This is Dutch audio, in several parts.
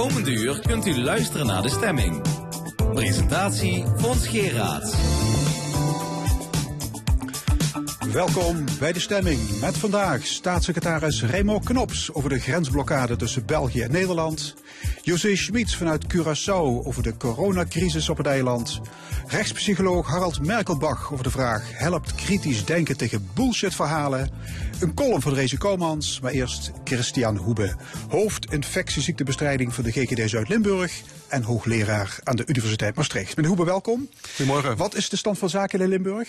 komende uur kunt u luisteren naar de stemming. Presentatie Fons Geraad. Welkom bij de stemming met vandaag staatssecretaris Remo Knops over de grensblokkade tussen België en Nederland. José Schmitz vanuit Curaçao over de coronacrisis op het eiland. Rechtspsycholoog Harald Merkelbach over de vraag helpt kritisch denken tegen bullshitverhalen. Een column van Reze Komans, maar eerst Christian Hoebe, hoofd infectieziektebestrijding van de GGD Zuid-Limburg en hoogleraar aan de Universiteit Maastricht. Meneer Hoebe, welkom. Goedemorgen. Wat is de stand van zaken in Limburg?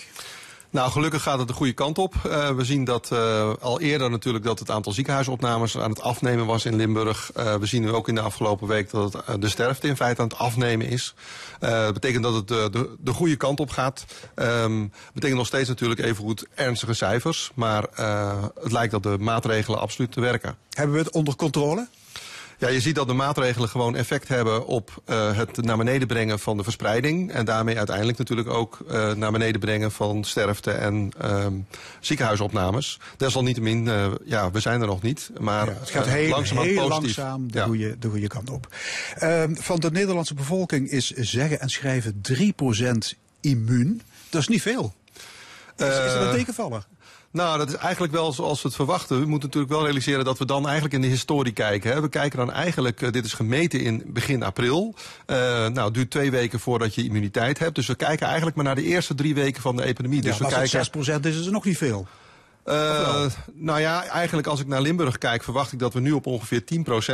Nou, gelukkig gaat het de goede kant op. Uh, we zien dat uh, al eerder natuurlijk dat het aantal ziekenhuisopnames aan het afnemen was in Limburg. Uh, we zien ook in de afgelopen week dat het, de sterfte in feite aan het afnemen is. dat betekent dat het de, de, goede kant op gaat. Um, betekent nog steeds natuurlijk even goed ernstige cijfers. Maar het lijkt dat de maatregelen absoluut te werken. Hebben we het onder controle? Ja, je ziet dat de maatregelen gewoon effect hebben op uh, het naar beneden brengen van de verspreiding. En daarmee uiteindelijk natuurlijk ook uh, naar beneden brengen van sterfte en uh, ziekenhuisopnames. Desalniettemin, uh, ja, we zijn er nog niet. Maar ja, het gaat heel, langzaam, heel langzaam de, ja. goede, de goede kant op. Ehm, van de Nederlandse bevolking is zeggen en schrijven 3% immuun. Dat is niet veel. Is, is dat een tegenvaller? Nou, dat is eigenlijk wel zoals we het verwachten. We moeten natuurlijk wel realiseren dat we dan eigenlijk in de historie kijken. Hè. We kijken dan eigenlijk, uh, dit is gemeten in begin april. Uh, nou, het duurt twee weken voordat je immuniteit hebt. Dus we kijken eigenlijk maar naar de eerste drie weken van de epidemie. Dus ja, we kijken... 6% is het nog niet veel. Uh, nou ja, eigenlijk als ik naar Limburg kijk, verwacht ik dat we nu op ongeveer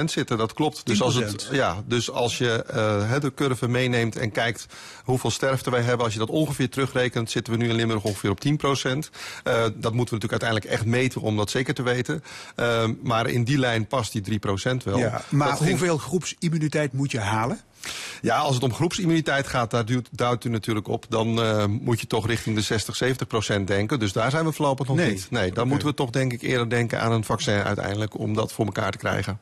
10% zitten. Dat klopt. Dus als, het, ja, dus als je uh, de curve meeneemt en kijkt hoeveel sterfte wij hebben, als je dat ongeveer terugrekent, zitten we nu in Limburg ongeveer op 10%. Uh, dat moeten we natuurlijk uiteindelijk echt meten om dat zeker te weten. Maar in die lijn past die 3% wel. Ja, maar dat hoeveel ging... groepsimmuniteit moet je halen? Ja, als het om groepsimmuniteit gaat, daar duwt, duwt u natuurlijk op. Dan uh, moet je toch richting de 60, 70 procent denken. Dus daar zijn we voorlopig nog nee. niet. Nee, dan okay. moeten we toch denk ik eerder denken aan een vaccin uiteindelijk om dat voor elkaar te krijgen.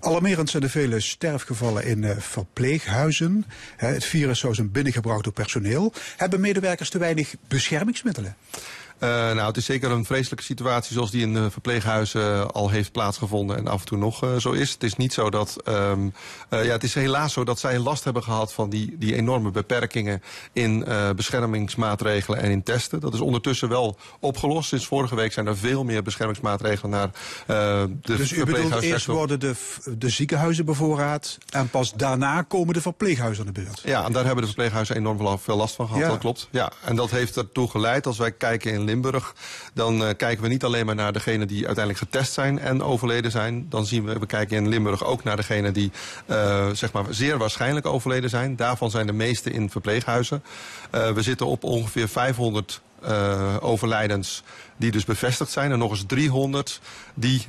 Alarmerend zijn de vele sterfgevallen in uh, verpleeghuizen. He, het virus zou zijn binnengebracht door personeel. Hebben medewerkers te weinig beschermingsmiddelen? Uh, nou, het is zeker een vreselijke situatie zoals die in de verpleeghuizen al heeft plaatsgevonden en af en toe nog zo is. Het is niet zo dat, um, uh, ja, het is helaas zo dat zij last hebben gehad van die, die enorme beperkingen in beschermingsmaatregelen en in testen. Dat is ondertussen wel opgelost. Sinds vorige week zijn er veel meer beschermingsmaatregelen naar de dus u bedoelt eerst worden de, de ziekenhuizen bevoorraad en pas daarna komen de verpleeghuizen aan de beurt? Ja, en daar hebben de verpleeghuizen enorm veel last van gehad, Ja. dat klopt. Ja, en dat heeft ertoe geleid, als wij kijken in Limburg, dan uh, kijken we niet alleen maar naar degenen die uiteindelijk getest zijn en overleden zijn. Dan zien we, we kijken in Limburg ook naar degenen die uh, zeg maar zeer waarschijnlijk overleden zijn. Daarvan zijn de meeste in verpleeghuizen. Uh, we zitten op ongeveer 500 uh, overlijdens die dus bevestigd zijn. En nog eens 300 die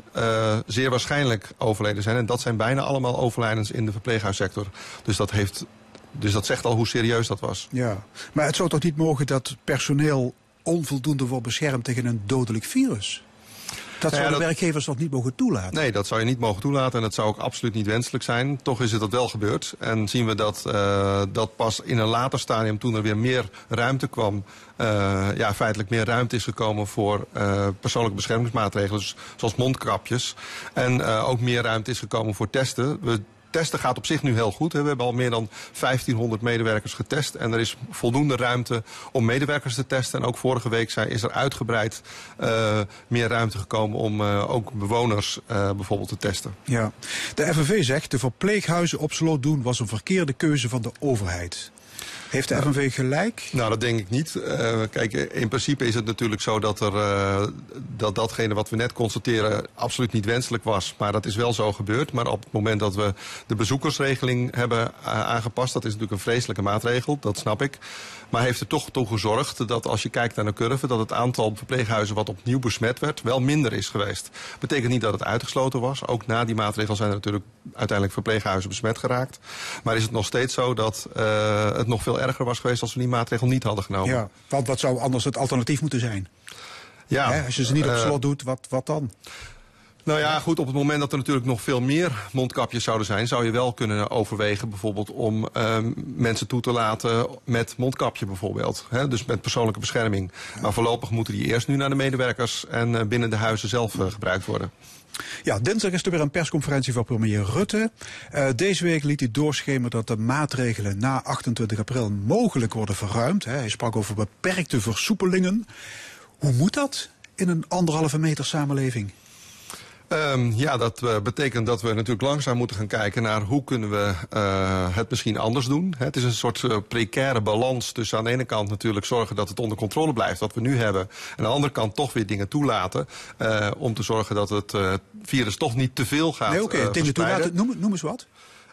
zeer waarschijnlijk overleden zijn. En dat zijn bijna allemaal overlijdens in de verpleeghuissector. Dus dat heeft dus dat zegt al hoe serieus dat was. Ja, maar het zou toch niet mogen dat personeel onvoldoende wordt beschermd tegen een dodelijk virus? Dat Nou zouden ja, dat- werkgevers toch niet mogen toelaten? Nee, dat zou je niet mogen toelaten en dat zou ook absoluut niet wenselijk zijn. Toch is het dat wel gebeurd. En zien we dat, uh, dat pas in een later stadium, toen er weer meer ruimte kwam, uh, ja, feitelijk meer ruimte is gekomen voor uh, persoonlijke beschermingsmaatregelen, zoals mondkapjes. En ook meer ruimte is gekomen voor testen. We testen gaat op zich nu heel goed. We hebben al meer dan 1500 medewerkers getest. En er is voldoende ruimte om medewerkers te testen. En ook vorige week zei, is er uitgebreid uh, meer ruimte gekomen om uh, ook bewoners uh, bijvoorbeeld te testen. Ja. De FNV zegt de verpleeghuizen op slot doen was een verkeerde keuze van de overheid. Heeft de FNV gelijk? Nou, dat denk ik niet. Uh, kijk, in principe is het natuurlijk zo dat, er, uh, dat datgene wat we net constateren absoluut niet wenselijk was. Maar dat is wel zo gebeurd. Maar op het moment dat we de bezoekersregeling hebben uh, aangepast, dat is natuurlijk een vreselijke maatregel, dat snap ik. Maar heeft er toch toe gezorgd dat als je kijkt naar de curve, dat het aantal verpleeghuizen wat opnieuw besmet werd, wel minder is geweest. Betekent niet dat het uitgesloten was. Ook na die maatregel zijn er natuurlijk uiteindelijk verpleeghuizen besmet geraakt. Maar is het nog steeds zo dat uh, het nog veel erger was geweest als we die maatregel niet hadden genomen. Ja, want wat zou anders het alternatief moeten zijn? Ja, Hè, als je ze niet op slot doet, wat, wat dan? Nou ja, goed, op het moment dat er natuurlijk nog veel meer mondkapjes zouden zijn, zou je wel kunnen overwegen bijvoorbeeld om ehm, mensen toe te laten met mondkapje bijvoorbeeld. Hè? Dus met persoonlijke bescherming. Maar voorlopig moeten die eerst nu naar de medewerkers en eh, binnen de huizen zelf eh, gebruikt worden. Ja, dinsdag is er weer een persconferentie van premier Rutte. Uh, deze week liet hij doorschemeren dat de maatregelen na 28 april mogelijk worden verruimd. Hè. Hij sprak over beperkte versoepelingen. Hoe moet dat in een anderhalve meter samenleving? Um, ja, dat uh, betekent dat we natuurlijk langzaam moeten gaan kijken naar hoe kunnen we uh, het misschien anders doen. Het is een soort uh, precaire balans tussen aan de ene kant natuurlijk zorgen dat het onder controle blijft wat we nu hebben. En aan de andere kant toch weer dingen toelaten om te zorgen dat het virus toch niet te veel gaat Nee, oké, okay, dingen toelaten. Noem, noem eens wat.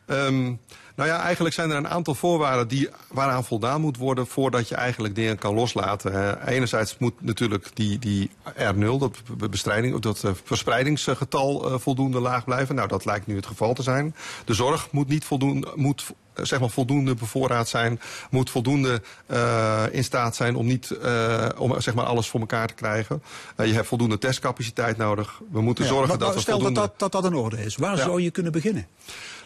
Um, nou ja, eigenlijk zijn er een aantal voorwaarden die, waaraan voldaan moet worden voordat je eigenlijk dingen kan loslaten. Uh, enerzijds moet natuurlijk die, die R0, dat, bestrijding, dat uh, verspreidingsgetal uh, voldoende laag blijven. Nou, dat lijkt nu het geval te zijn. De zorg moet niet voldoende, moet zeg maar voldoende bevoorraad zijn, moet voldoende uh, in staat zijn om niet uh, om zeg maar alles voor elkaar te krijgen. Uh, je hebt voldoende testcapaciteit nodig. We moeten ja, zorgen dat we stel voldoende... dat, dat dat in orde is. Waar ja. zou je kunnen beginnen?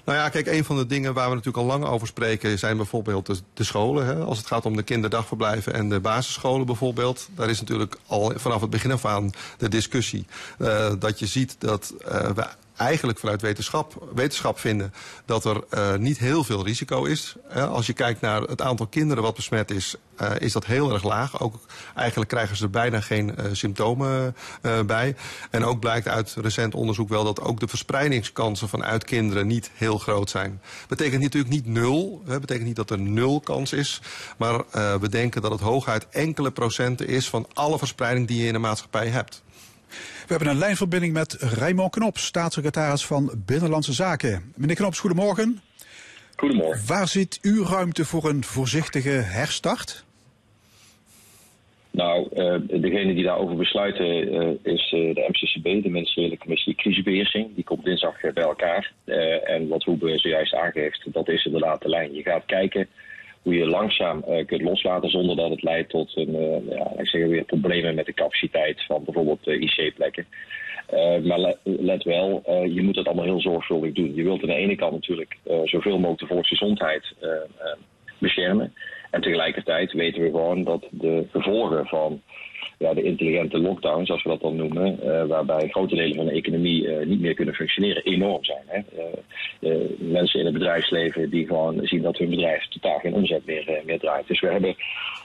Nou ja, kijk, een van de dingen waar we natuurlijk al lang over spreken zijn bijvoorbeeld de, scholen. Hè? Als het gaat om de kinderdagverblijven en de basisscholen bijvoorbeeld. Daar is natuurlijk al vanaf het begin af aan de discussie. Uh, dat je ziet dat uh, we eigenlijk vanuit wetenschap, wetenschap vinden dat er uh, niet heel veel risico is. Als je kijkt naar het aantal kinderen wat besmet is, uh, is dat heel erg laag. Ook eigenlijk krijgen ze er bijna geen symptomen bij. En ook blijkt uit recent onderzoek wel dat ook de verspreidingskansen vanuit kinderen niet heel groot zijn. Betekent natuurlijk niet nul, hè, betekent niet dat er nul kans is. Maar we denken dat het hooguit enkele procenten is van alle verspreiding die je in de maatschappij hebt. We hebben een lijnverbinding met Raymond Knops, staatssecretaris van Binnenlandse Zaken. Meneer Knops, goedemorgen. Goedemorgen. Waar zit uw ruimte voor een voorzichtige herstart? Nou, uh, degene die daarover besluiten uh, is uh, de MCCB, de Ministeriële Commissie Crisisbeheersing. Die komt dinsdag bij elkaar. en wat Hoebe zojuist aangeeft, dat is inderdaad de lijn. Je gaat kijken hoe je langzaam uh, kunt loslaten zonder dat het leidt tot een, uh, ja, ik zeg weer problemen met de capaciteit van bijvoorbeeld uh, IC-plekken. maar let, let wel, je moet het allemaal heel zorgvuldig doen. Je wilt aan de ene kant natuurlijk zoveel mogelijk de volksgezondheid beschermen. En tegelijkertijd weten we gewoon dat de gevolgen van ja, de intelligente lockdown, zoals we dat dan noemen, uh, waarbij grote delen van de economie uh, niet meer kunnen functioneren, enorm zijn. Hè? Uh, mensen in het bedrijfsleven die gewoon zien dat hun bedrijf totaal geen omzet meer, meer draait. Dus we hebben,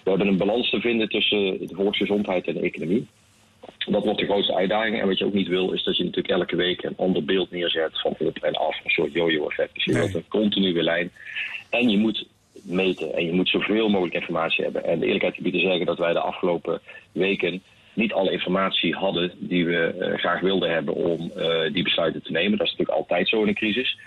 we hebben een balans te vinden tussen de volksgezondheid en de economie. Dat wordt de grootste uitdaging. En wat je ook niet wil, is dat je natuurlijk elke week een ander beeld neerzet van op en af. Een soort yo-yo-effect. Dus je wilt een continue lijn. En je moet meten. En je moet zoveel mogelijk informatie hebben. En de eerlijkheid gebied te zeggen dat wij de afgelopen weken niet alle informatie hadden die we uh, graag wilden hebben om uh, die besluiten te nemen. Dat is natuurlijk altijd zo in een crisis.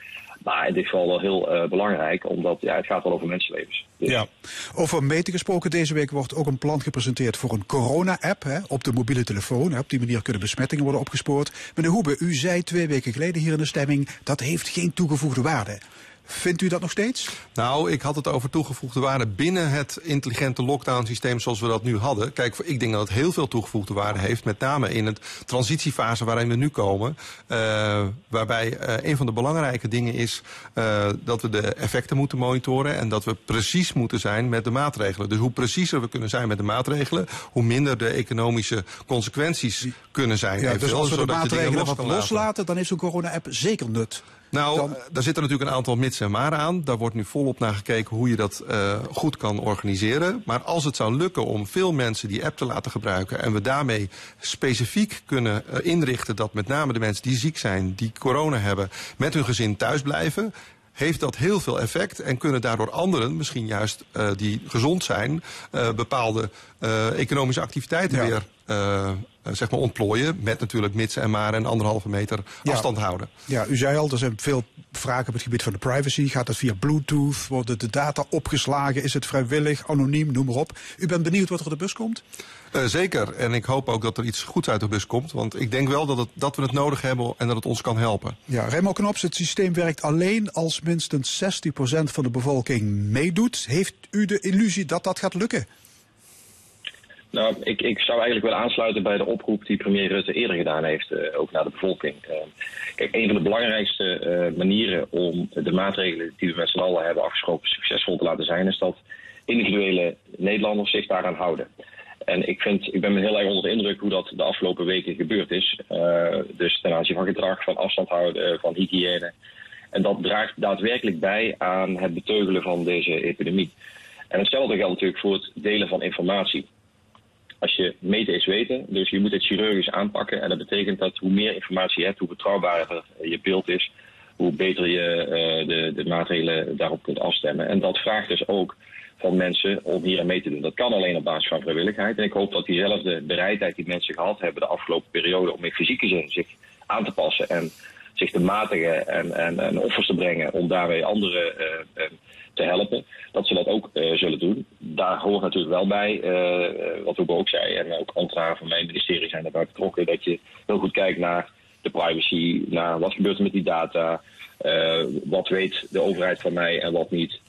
Maar in dit geval wel heel uh, belangrijk, omdat ja, het gaat wel over mensenlevens. Dus. Ja. Over meten gesproken, deze week wordt ook een plan gepresenteerd voor een corona-app op de mobiele telefoon. Hè. Op die manier kunnen besmettingen worden opgespoord. Meneer Hoebe, u zei twee weken geleden hier in de stemming, dat heeft geen toegevoegde waarde. Vindt u dat nog steeds? Nou, ik had het over toegevoegde waarde binnen het intelligente lockdown systeem zoals we dat nu hadden. Kijk, ik denk dat het heel veel toegevoegde waarde heeft. Met name in het transitiefase waarin we nu komen. Uh, waarbij uh, een van de belangrijke dingen is uh, dat we de effecten moeten monitoren. En dat we precies moeten zijn met de maatregelen. Dus hoe preciezer we kunnen zijn met de maatregelen, hoe minder de economische consequenties kunnen zijn. Ja, dus als we de maatregelen wat loslaten, dan is zo'n corona-app zeker nut. Nou, dan... daar zitten natuurlijk een aantal mits en maren aan. Daar wordt nu volop naar gekeken hoe je dat uh, goed kan organiseren. Maar als het zou lukken om veel mensen die app te laten gebruiken... en we daarmee specifiek kunnen uh, inrichten dat met name de mensen die ziek zijn... die corona hebben, met hun gezin thuis blijven heeft dat heel veel effect en kunnen daardoor anderen, misschien juist uh, die gezond zijn, uh, bepaalde uh, economische activiteiten ja. weer zeg maar ontplooien. Met natuurlijk mits en maar een anderhalve meter ja. afstand houden. Ja, u zei al, er zijn veel vragen op het gebied van de privacy. Gaat het via Bluetooth? Worden de data opgeslagen? Is het vrijwillig, anoniem, noem maar op. U bent benieuwd wat er op de bus komt? Uh, zeker. En ik hoop ook dat er iets goeds uit de bus komt. Want ik denk wel dat, het, dat we het nodig hebben en dat het ons kan helpen. Ja, Remo Knops, het systeem werkt alleen als minstens 60% van de bevolking meedoet. Heeft u de illusie dat dat gaat lukken? Nou, ik, ik zou eigenlijk willen aansluiten bij de oproep die premier Rutte eerder gedaan heeft, uh, ook naar de bevolking. Uh, kijk, een van de belangrijkste uh, manieren om de maatregelen die we met z'n allen hebben afgesproken succesvol te laten zijn, is dat individuele Nederlanders zich daaraan houden. En ik, vind, ik ben me heel erg onder de indruk hoe dat de afgelopen weken gebeurd is. dus ten aanzien van gedrag, van afstand houden, van hygiëne. En dat draagt daadwerkelijk bij aan het beteugelen van deze epidemie. En hetzelfde geldt natuurlijk voor het delen van informatie. Als je meten is weten, dus je moet het chirurgisch aanpakken. En dat betekent dat hoe meer informatie je hebt, hoe betrouwbaarder je beeld is, hoe beter je uh, de, de maatregelen daarop kunt afstemmen. En dat vraagt dus ook van mensen om hier aan mee te doen. Dat kan alleen op basis van vrijwilligheid. En ik hoop dat diezelfde bereidheid die mensen gehad hebben de afgelopen periode om in fysieke zin zich aan te passen en zich te matigen en, en, en offers te brengen om daarmee anderen uh, helpen, dat ze dat ook uh, zullen doen. Daar hoort natuurlijk wel bij, uh, wat Hugo ook zei, en ook ambtenaren van mijn ministerie zijn daarbij betrokken, dat je heel goed kijkt naar de privacy, naar wat gebeurt er met die data, wat weet de overheid van mij en wat niet.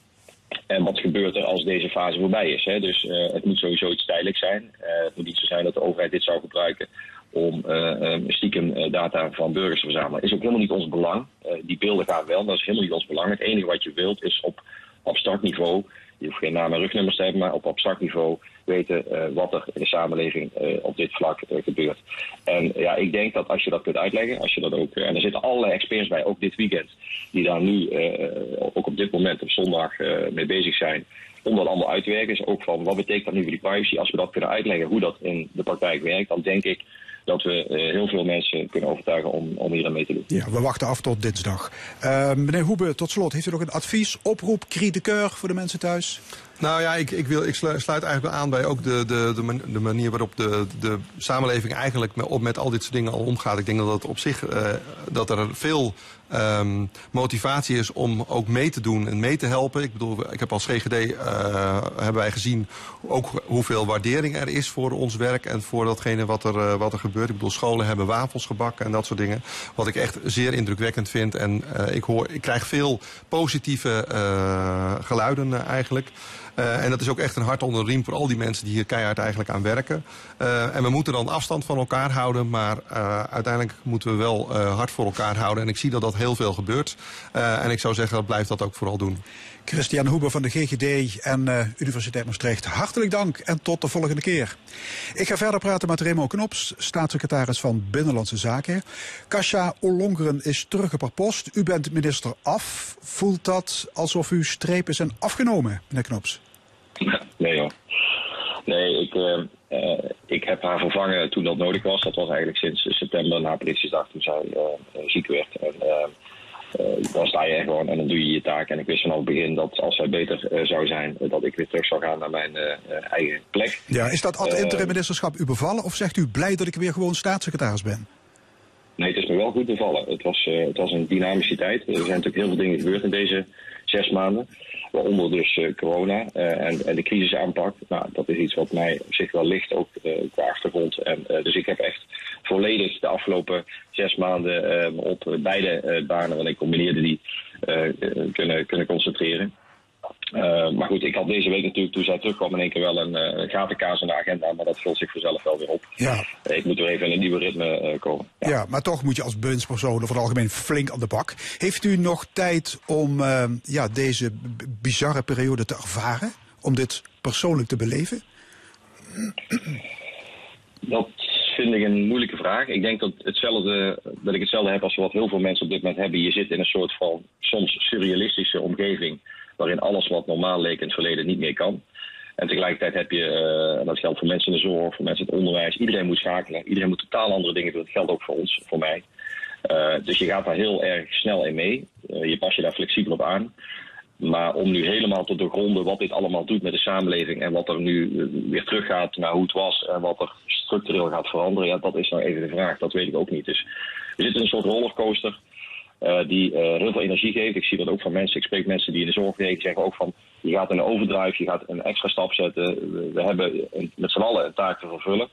En wat gebeurt er als deze fase voorbij is. Hè? Dus het moet sowieso iets tijdelijk zijn. het moet niet zo zijn dat de overheid dit zou gebruiken om uh, stiekem data van burgers te verzamelen. Is ook helemaal niet ons belang. Die beelden gaan wel, dat is helemaal niet ons belang. Het enige wat je wilt is op abstract niveau, je hoeft geen naam en rugnummers te hebben, maar op abstract niveau weten uh, wat er in de samenleving uh, op dit vlak uh, gebeurt. En ja, ik denk dat als je dat kunt uitleggen, als je dat ook, en er zitten allerlei experts bij, ook dit weekend, die daar nu ook op dit moment op zondag mee bezig zijn, om dat allemaal uit te werken. Dus ook van wat betekent dat nu voor die privacy? Als we dat kunnen uitleggen hoe dat in de praktijk werkt, dan denk ik dat we uh, heel veel mensen kunnen overtuigen om, om hier aan mee te doen. Ja, we wachten af tot dinsdag. Uh, meneer Hoebe, tot slot, heeft u nog een advies, oproep, cri de coeur voor de mensen thuis? Nou ja, ik, ik, wil, ik sluit eigenlijk aan bij ook de, de, de, manier waarop de, de samenleving eigenlijk met, met al dit soort dingen al omgaat. Ik denk dat het op zich uh, dat er veel um, motivatie is om ook mee te doen en mee te helpen. Ik bedoel, ik heb als GGD uh, hebben wij gezien ook hoeveel waardering er is voor ons werk en voor datgene wat er, uh, wat er gebeurt. Ik bedoel, scholen hebben wafels gebakken en dat soort dingen. Wat ik echt zeer indrukwekkend vind. En uh, ik, hoor, ik krijg veel positieve geluiden eigenlijk. En dat is ook echt een hart onder de riem voor al die mensen die hier keihard eigenlijk aan werken. En we moeten dan afstand van elkaar houden, maar uiteindelijk moeten we wel hard voor elkaar houden. En ik zie dat dat heel veel gebeurt. en ik zou zeggen, blijf dat ook vooral doen. Christian Hoeber van de GGD en uh, Universiteit Maastricht. Hartelijk dank en tot de volgende keer. Ik ga verder praten met Remo Knops, staatssecretaris van Binnenlandse Zaken. Kasia Ollongren is terug op haar post. U bent minister af. Voelt dat alsof uw strepen zijn afgenomen, meneer Knops? Nee hoor. Nee, ik, uh, uh, ik heb haar vervangen toen dat nodig was. Dat was eigenlijk sinds september na Prinsjesdag toen zij ziek werd. En, uh, dan sta je er gewoon en dan doe je je taak. En ik wist vanaf het begin dat als zij beter zou zijn, dat ik weer terug zou gaan naar mijn eigen plek. Ja, is dat ad interim ministerschap u bevallen of zegt u blij dat ik weer gewoon staatssecretaris ben? Nee, het is me wel goed bevallen. Het was, het was een dynamische tijd. Er zijn natuurlijk heel veel dingen gebeurd in deze zes maanden. Waaronder dus corona en, en, de crisisaanpak. Nou, dat is iets wat mij op zich wel ligt, ook qua achtergrond. En, dus ik heb echt volledig de afgelopen zes maanden op beide banen, want ik combineerde die, kunnen, kunnen concentreren. Maar goed, ik had deze week natuurlijk, toen zij terugkwam, in één keer wel een uh, gatenkaas in de agenda. Maar dat vult zich vanzelf wel weer op. Ja. ik moet er even in een nieuwe ritme komen. Ja. ja. maar toch moet je als bewindspersoon over het algemeen flink aan de bak. Heeft u nog tijd om ja, deze bizarre periode te ervaren? Om dit persoonlijk te beleven? Dat vind ik een moeilijke vraag. Ik denk dat, hetzelfde, dat ik hetzelfde heb als wat heel veel mensen op dit moment hebben. Je zit in een soort van soms surrealistische omgeving. Waarin alles wat normaal leek in het verleden niet meer kan. En tegelijkertijd heb je, en dat geldt voor mensen in de zorg, voor mensen in het onderwijs. Iedereen moet schakelen. Iedereen moet totaal andere dingen doen. Dat geldt ook voor ons, voor mij. Uh, dus je gaat daar heel erg snel in mee. Uh, je pas je daar flexibel op aan. Maar om nu helemaal te doorgronden wat dit allemaal doet met de samenleving en wat er nu weer teruggaat naar hoe het was en wat er structureel gaat veranderen, ja, dat is nou even de vraag. Dat weet ik ook niet. Dus we zitten in een soort rollercoaster uh, die uh, heel veel energie geeft. Ik zie dat ook van mensen. Ik spreek mensen die in de zorg werken, zeggen ook van je gaat een overdrive, je gaat een extra stap zetten. We, hebben met z'n allen een taak te vervullen.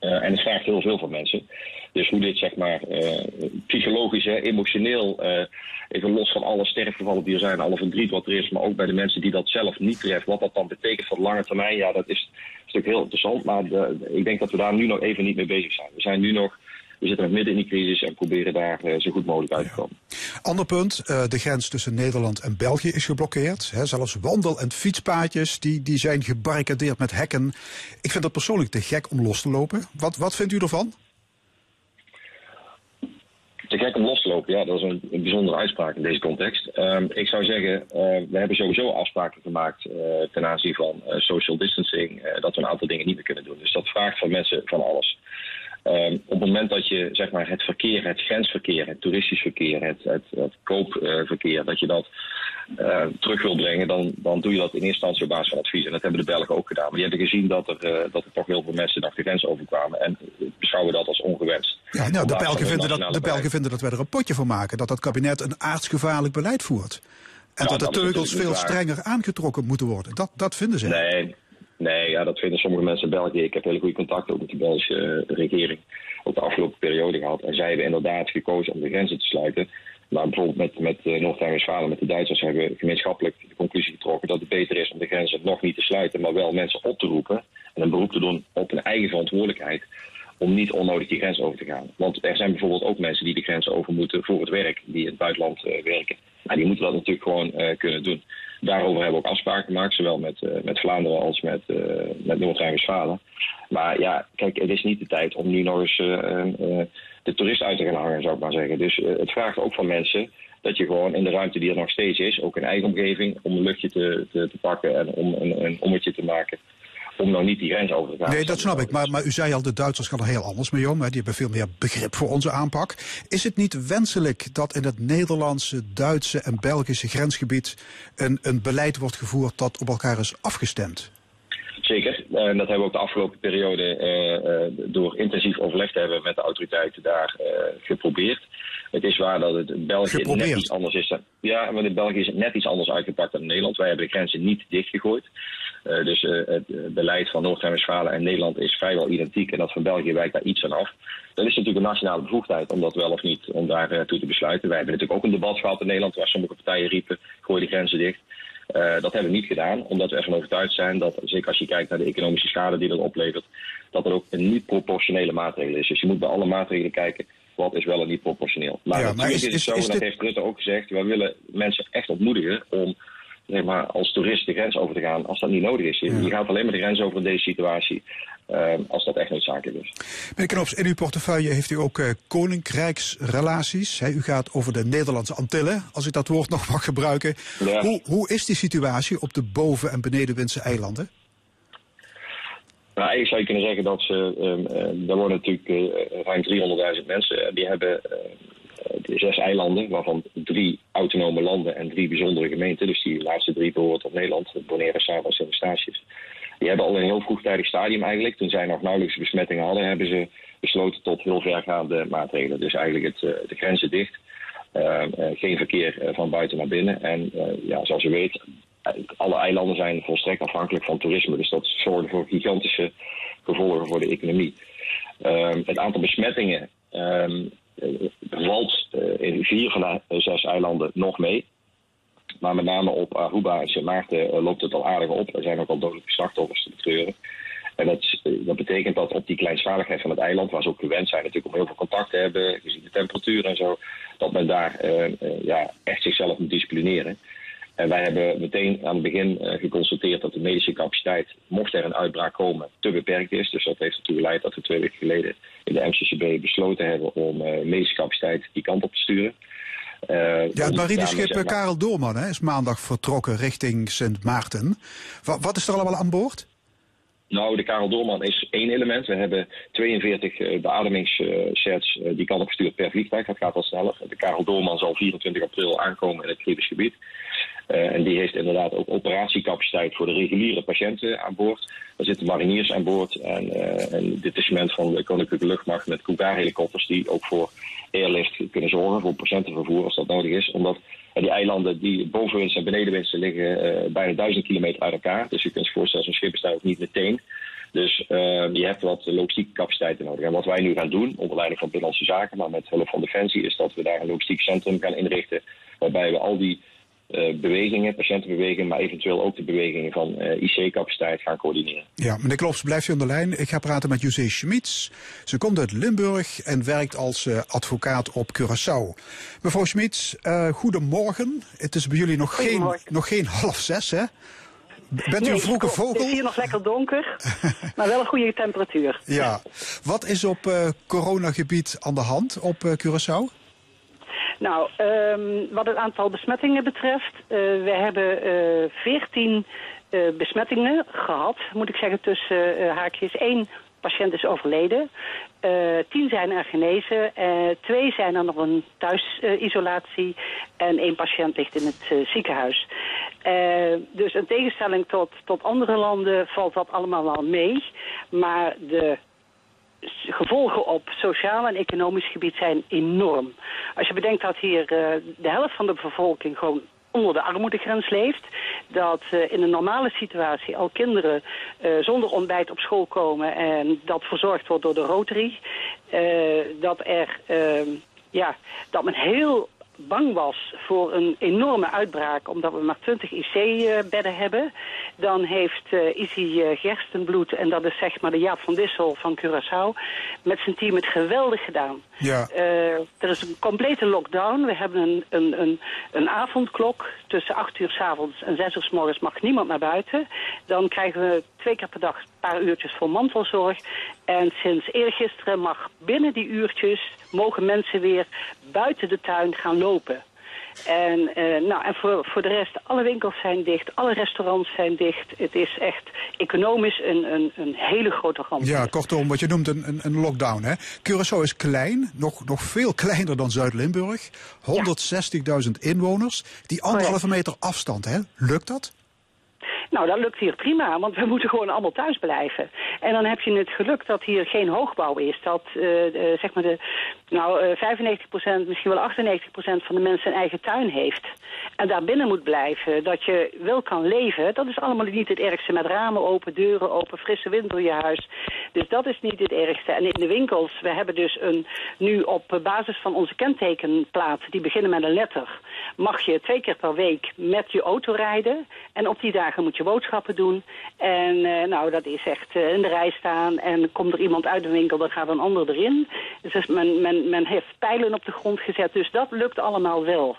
Uh, en het vraagt heel veel van mensen. Dus hoe dit zeg maar psychologisch, hè, emotioneel even los van alle sterfgevallen die er zijn, alle verdriet wat er is, maar ook bij de mensen die dat zelf niet treft, wat dat dan betekent voor de lange termijn, ja, dat is natuurlijk heel interessant. Maar de, ik denk dat we daar nu nog even niet mee bezig zijn. We zijn nu nog we zitten nog midden in die crisis en proberen daar uh, zo goed mogelijk uit te komen. Ander punt, uh, de grens tussen Nederland en België is geblokkeerd. Zelfs wandel- en fietspaadjes die, die zijn gebarricadeerd met hekken. Ik vind dat persoonlijk te gek om los te lopen. Wat, wat vindt u ervan? te gek om los te lopen. Ja, dat is een, een bijzondere uitspraak in deze context. Um, ik zou zeggen, uh, we hebben sowieso afspraken gemaakt uh, ten aanzien van social distancing, dat we een aantal dingen niet meer kunnen doen. Dus dat vraagt van mensen van alles. Um, op het moment dat je zeg maar, het verkeer, het grensverkeer, het toeristisch verkeer, het, het, het koopverkeer, dat je dat uh, terug wil brengen, dan, dan doe je dat in eerste instantie op basis van advies. En dat hebben de Belgen ook gedaan. Maar die hebben gezien dat er, uh, dat er toch heel veel mensen naar de grens overkwamen. En beschouwen dat als ongewenst. Ja, nou, de Belgen, vinden dat, de Belgen vinden dat wij er een potje van maken. Dat dat kabinet een aardsgevaarlijk beleid voert. En ja, dat de teugels veel strenger aangetrokken moeten worden. Dat, dat vinden ze. Nee, Nee, ja, dat vinden sommige mensen in België. Ik heb hele goede contacten ook met de Belgische uh, regering. Ook de afgelopen periode gehad. En zij hebben inderdaad gekozen om de grenzen te sluiten. Maar bijvoorbeeld met, met uh, Noord-Rijn-Westfalen, met de Duitsers, hebben we gemeenschappelijk de conclusie getrokken dat het beter is om de grenzen nog niet te sluiten, maar wel mensen op te roepen en een beroep te doen op een eigen verantwoordelijkheid om niet onnodig die grens over te gaan. Want er zijn bijvoorbeeld ook mensen die de grens over moeten voor het werk, die in het buitenland uh, werken. Maar die moeten dat natuurlijk gewoon kunnen doen. Daarover hebben we ook afspraken gemaakt, zowel met, uh, met Vlaanderen als met, met Noord-Rijn-Westfalen. Maar ja, kijk, het is niet de tijd om nu nog eens de toerist uit te gaan hangen, zou ik maar zeggen. Dus het vraagt ook van mensen dat je gewoon in de ruimte die er nog steeds is, ook in eigen omgeving, om een luchtje te, te, te pakken en om een, een ommetje te maken om nou niet die grens over te gaan. Nee, dat snap ik. Maar, maar u zei al, de Duitsers gaan er heel anders mee om. Hè. Die hebben veel meer begrip voor onze aanpak. Is het niet wenselijk dat in het Nederlandse, Duitse en Belgische grensgebied een, een beleid wordt gevoerd dat op elkaar is afgestemd? Zeker. En dat hebben we ook de afgelopen periode uh, uh, door intensief overleg te hebben met de autoriteiten daar uh, geprobeerd. Het is waar dat het in België geprobeerd. net iets anders is. Ja, maar in België is het net iets anders uitgepakt dan in Nederland. Wij hebben de grenzen niet dichtgegooid. Uh, dus uh, het beleid van Noord-Rijn-Westfalen en Nederland is vrijwel identiek. En dat van België wijkt daar iets aan af. Dat is natuurlijk een nationale bevoegdheid om dat wel of niet om daar uh, toe te besluiten. Wij hebben natuurlijk ook een debat gehad in Nederland waar sommige partijen riepen: gooi de grenzen dicht. Dat hebben we niet gedaan, omdat we ervan overtuigd zijn dat, zeker als je kijkt naar de economische schade die dat oplevert, dat er ook een niet proportionele maatregel is. Dus je moet bij alle maatregelen kijken, wat is wel en niet proportioneel. Maar, ja, maar is, is, is, zo, en dat dit... heeft Rutte ook gezegd, we willen mensen echt ontmoedigen om zeg maar, als toerist de grens over te gaan als dat niet nodig is. Je, ja. gaat alleen maar de grens over in deze situatie uh, als dat echt noodzakelijk is. Meneer Knops, in uw portefeuille heeft u ook uh, koninkrijksrelaties. He, u gaat over de Nederlandse Antillen, als ik dat woord nog mag gebruiken. Ja. Hoe, hoe is die situatie op de boven- en benedenwindse eilanden? Nou, eigenlijk zou je kunnen zeggen dat ze, um, uh, er wonen natuurlijk uh, ruim 300.000 mensen. Die hebben zes eilanden, waarvan drie autonome landen en drie bijzondere gemeenten. Dus die laatste drie behoren tot Nederland, Bonaire, Saba en Sint-Eustatius. Die hebben al een heel vroegtijdig stadium eigenlijk. Toen zij nog nauwelijks besmettingen hadden, hebben ze besloten tot heel vergaande maatregelen. Dus eigenlijk het, uh, de grenzen dicht. Uh, uh, geen verkeer van buiten naar binnen. En ja, zoals u weet, alle eilanden zijn volstrekt afhankelijk van toerisme. Dus dat zorgt voor gigantische gevolgen voor de economie. Ehm, het aantal besmettingen um, valt in vier van de zes eilanden nog mee. Maar met name op Aruba en Sint Maarten loopt het al aardig op. Er zijn ook al dodelijke slachtoffers te betreuren. En dat, betekent dat op die kleinschaligheid van het eiland, waar ze ook gewend zijn natuurlijk om heel veel contact te hebben, gezien de temperatuur en zo, dat men daar ja, echt zichzelf moet disciplineren. En wij hebben meteen aan het begin uh, geconstateerd dat de medische capaciteit, mocht er een uitbraak komen, te beperkt is. Dus dat heeft ertoe geleid dat we twee weken geleden in de MCCB besloten hebben om uh, medische capaciteit die kant op te sturen. Uh, ja, het marineschip zeg maar... Karel Doorman hè, is maandag vertrokken richting Sint Maarten. Wat, wat is er allemaal aan boord? Nou, de Karel Doorman is één element. We hebben 42 uh, beademingssets uh, die kan opgestuurd per vliegtuig. Dat gaat wel sneller. De Karel Doorman zal 24 april aankomen in het Caribisch gebied. Uh, en die heeft inderdaad ook operatiecapaciteit voor de reguliere patiënten aan boord. Er zitten mariniers aan boord en een detachement van de Koninklijke Luchtmacht met Cougar-helikopters die ook voor airlift kunnen zorgen, voor patiëntenvervoer als dat nodig is. Omdat uh, die eilanden die bovenwinst en benedenwinsten liggen bijna duizend kilometer uit elkaar. Dus je kunt je voorstellen, zo'n schip is daar ook niet meteen. Dus uh, je hebt wat logistieke capaciteiten nodig. En wat wij nu gaan doen, onder leiding van Binnenlandse Zaken, maar met hulp van Defensie, is dat we daar een logistiek centrum gaan inrichten. Waarbij we al die uh, bewegingen, patiëntenbewegingen, maar eventueel ook de bewegingen van uh, IC-capaciteit gaan coördineren. Ja, meneer Klops, blijft u aan de lijn. Ik ga praten met José Schmitz. Ze komt uit Limburg en werkt als uh, advocaat op Curaçao. Mevrouw Schmitz, goedemorgen. Het is bij jullie nog, geen, nog geen half zes, hè? Bent nee, u een vroege vogel? Het is hier nog lekker donker, maar wel een goede temperatuur. Ja. Wat is op uh, coronagebied aan de hand op uh, Curaçao? Nou, um, wat het aantal besmettingen betreft, uh, we hebben veertien besmettingen gehad, moet ik zeggen, tussen haakjes. één patiënt is overleden. Tien zijn er genezen. Uh, twee zijn er nog een thuisisolatie. En één patiënt ligt in het ziekenhuis. dus in tegenstelling tot, tot andere landen valt dat allemaal wel mee. Maar de gevolgen op sociaal en economisch gebied zijn enorm. Als je bedenkt dat hier de helft van de bevolking gewoon onder de armoedegrens leeft. Dat uh, in een normale situatie al kinderen uh, zonder ontbijt op school komen en dat verzorgd wordt door de Rotary. Dat er, ja, dat men heel bang was voor een enorme uitbraak... omdat we maar 20 IC-bedden hebben... dan heeft uh, Izzy uh, Gerstenbloed, en dat is zeg maar de Jaap van Dissel van Curaçao... met zijn team het geweldig gedaan. Ja. Uh, er is een complete lockdown. We hebben een, een, een, een avondklok. Tussen 8 uur s avonds en 6 uur s morgens mag niemand naar buiten. Dan krijgen we twee keer per dag paar uurtjes voor mantelzorg. En sinds eergisteren mag binnen die uurtjes... mogen mensen weer buiten de tuin gaan lopen. En, uh, nou, en voor, voor de rest, alle winkels zijn dicht, alle restaurants zijn dicht. Het is echt economisch een, een, een hele grote ramp. Ja, kortom, wat je noemt een, een, een lockdown. Hè? Curaçao is klein, nog, nog veel kleiner dan Zuid-Limburg. 160.000 inwoners, die anderhalve meter afstand. Hè? Lukt dat? Nou, dat lukt hier prima, want we moeten gewoon allemaal thuis blijven. En dan heb je het geluk dat hier geen hoogbouw is. Dat uh, zeg maar de, nou, uh, 95%, misschien wel 98% van de mensen een eigen tuin heeft. En daar binnen moet blijven. Dat je wel kan leven, dat is allemaal niet het ergste. Met ramen open, deuren open, frisse wind door je huis. Dus dat is niet het ergste. En in de winkels, we hebben dus een, nu op basis van onze kentekenplaat, die beginnen met een letter, mag je twee keer per week met je auto rijden. En op die dagen moet je boodschappen doen. En uh, nou, dat is echt uh, in de rij staan. En komt er iemand uit de winkel, dan gaat een ander erin. Dus men, men, men heeft pijlen op de grond gezet. Dus dat lukt allemaal wel.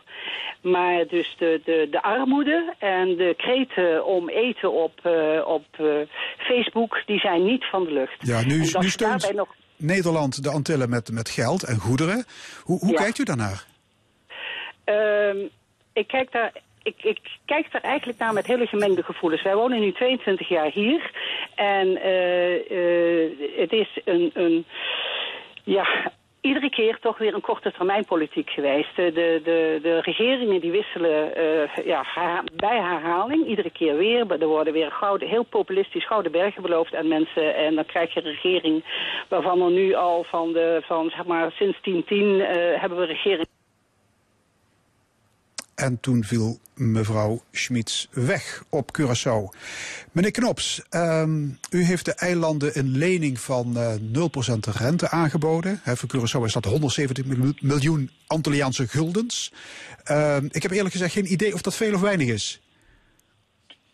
Maar dus de, de, de armoede en de kreten om eten op, uh, op Facebook, die zijn niet van de lucht. Ja, nu, nu steunt nog... Nederland de Antillen met, met geld en goederen. Hoe, hoe ja. kijkt u daarnaar? Uh, ik kijk daar ik, ik, kijk daar eigenlijk naar met hele gemengde gevoelens. Wij wonen nu 22 jaar hier. En uh, uh, het is een, een ja, iedere keer toch weer een korte termijn politiek geweest. De, de, de regeringen die wisselen uh, ja, bij herhaling, iedere keer weer. Er worden weer gouden, heel populistisch gouden bergen beloofd aan mensen. En dan krijg je een regering waarvan er nu al van, de, van zeg maar, sinds 1010 uh, hebben we regering en toen viel mevrouw Schmitz weg op Curaçao. Meneer Knops, um, u heeft de eilanden een lening van uh, 0% rente aangeboden. He, voor Curaçao is dat 170 miljoen Antilliaanse guldens. Uh, ik heb eerlijk gezegd geen idee of dat veel of weinig is.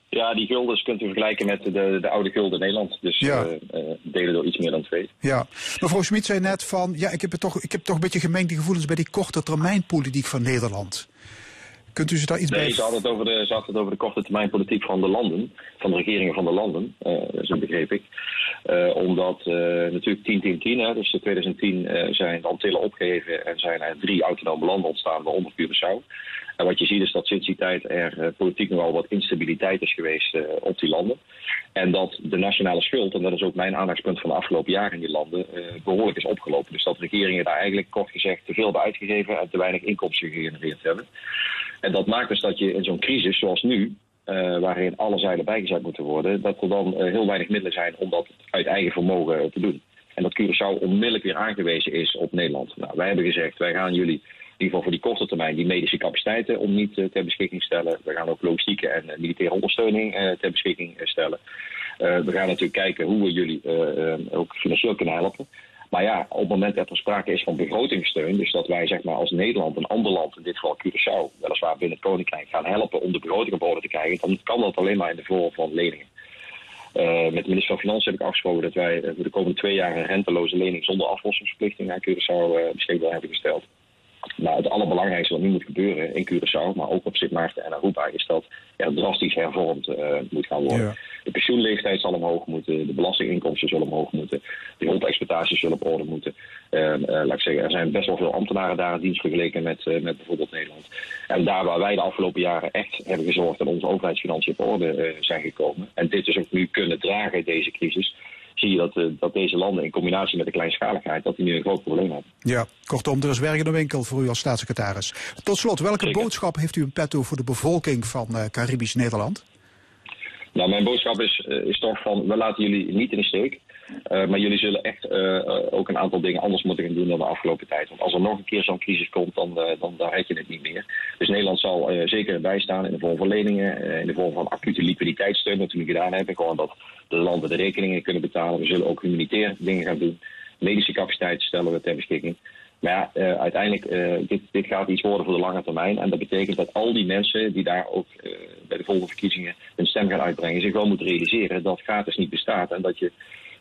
Ja, die guldens kunt u vergelijken met de, de oude gulden Nederland. Dus ja. uh, uh, delen door iets meer dan twee. Ja, mevrouw Schmid zei net van... ja, ik heb, toch, ik heb toch een beetje gemengde gevoelens... bij die korte termijn politiek van Nederland. Kunt u ze daar iets bij... Nee, ze had het over de, ze had het over de korte termijn politiek van de landen. Van de regeringen van de landen, uh, zo begreep ik. Uh, omdat uh, natuurlijk 10-10-10, hè, dus in 2010 zijn de Antillen opgeheven... en zijn er drie autonome landen ontstaan, waaronder Curaçao. En wat je ziet is dat sinds die tijd er politiek nogal wat instabiliteit is geweest op die landen. En dat de nationale schuld, en dat is ook mijn aandachtspunt van de afgelopen jaren in die landen, behoorlijk is opgelopen. Dus dat regeringen daar eigenlijk kort gezegd te veel hebben uitgegeven en te weinig inkomsten gegenereerd hebben. En dat maakt dus dat je in zo'n crisis zoals nu, uh, waarin alle zeilen bijgezet moeten worden, dat er dan uh, heel weinig middelen zijn om dat uit eigen vermogen te doen. En dat Curaçao onmiddellijk weer aangewezen is op Nederland. Nou, wij hebben gezegd, wij gaan jullie in ieder geval voor die korte termijn die medische capaciteiten om niet ter beschikking stellen. We gaan ook logistieke en militaire ondersteuning ter beschikking stellen. we gaan natuurlijk kijken hoe we jullie ook financieel kunnen helpen. Maar ja, op het moment dat er sprake is van begrotingssteun, dus dat wij zeg maar als Nederland een ander land, in dit geval Curaçao, weliswaar binnen het Koninkrijk, gaan helpen om de begroting op orde te krijgen, dan kan dat alleen maar in de vorm van leningen. Uh, met de minister van Financiën heb ik afgesproken dat wij voor de komende twee jaar een renteloze lening zonder aflossingsverplichting naar Curaçao uh, beschikbaar hebben gesteld. Nou, het allerbelangrijkste wat nu moet gebeuren in Curaçao, maar ook op Sint Maarten en Aruba, is dat er drastisch hervormd uh, moet gaan worden. De pensioenleeftijd zal omhoog moeten, de belastinginkomsten zullen omhoog moeten, de grondexploitaties zullen op orde moeten. Uh, uh, laat ik zeggen, er zijn best wel veel ambtenaren daar in dienst vergeleken met, met bijvoorbeeld Nederland. En daar waar wij de afgelopen jaren echt hebben gezorgd dat onze overheidsfinanciën op orde zijn gekomen, en dit dus ook nu kunnen dragen, deze crisis, zie je dat, uh, dat deze landen in combinatie met de kleinschaligheid, dat die nu een groot probleem hebben. Ja, kortom, er is werk in de winkel voor u als staatssecretaris. Tot slot, welke boodschap heeft u in petto voor de bevolking van uh, Caribisch Nederland? Nou, mijn boodschap is, uh, is toch van, we laten jullie niet in de steek. Uh, maar jullie zullen echt uh, ook een aantal dingen anders moeten gaan doen dan de afgelopen tijd. Want als er nog een keer zo'n crisis komt, dan, uh, dan, dan je het niet meer. Dus Nederland zal zeker bijstaan in de vorm van leningen, in de vorm van acute liquiditeitssteun, wat we nu gedaan hebben. Gewoon dat de landen de rekeningen kunnen betalen. We zullen ook humanitair dingen gaan doen. Medische capaciteit stellen we ter beschikking. Maar ja, uiteindelijk, dit, dit gaat iets worden voor de lange termijn. En dat betekent dat al die mensen die daar ook bij de volgende verkiezingen hun stem gaan uitbrengen, zich wel moeten realiseren dat gratis niet bestaat. En dat je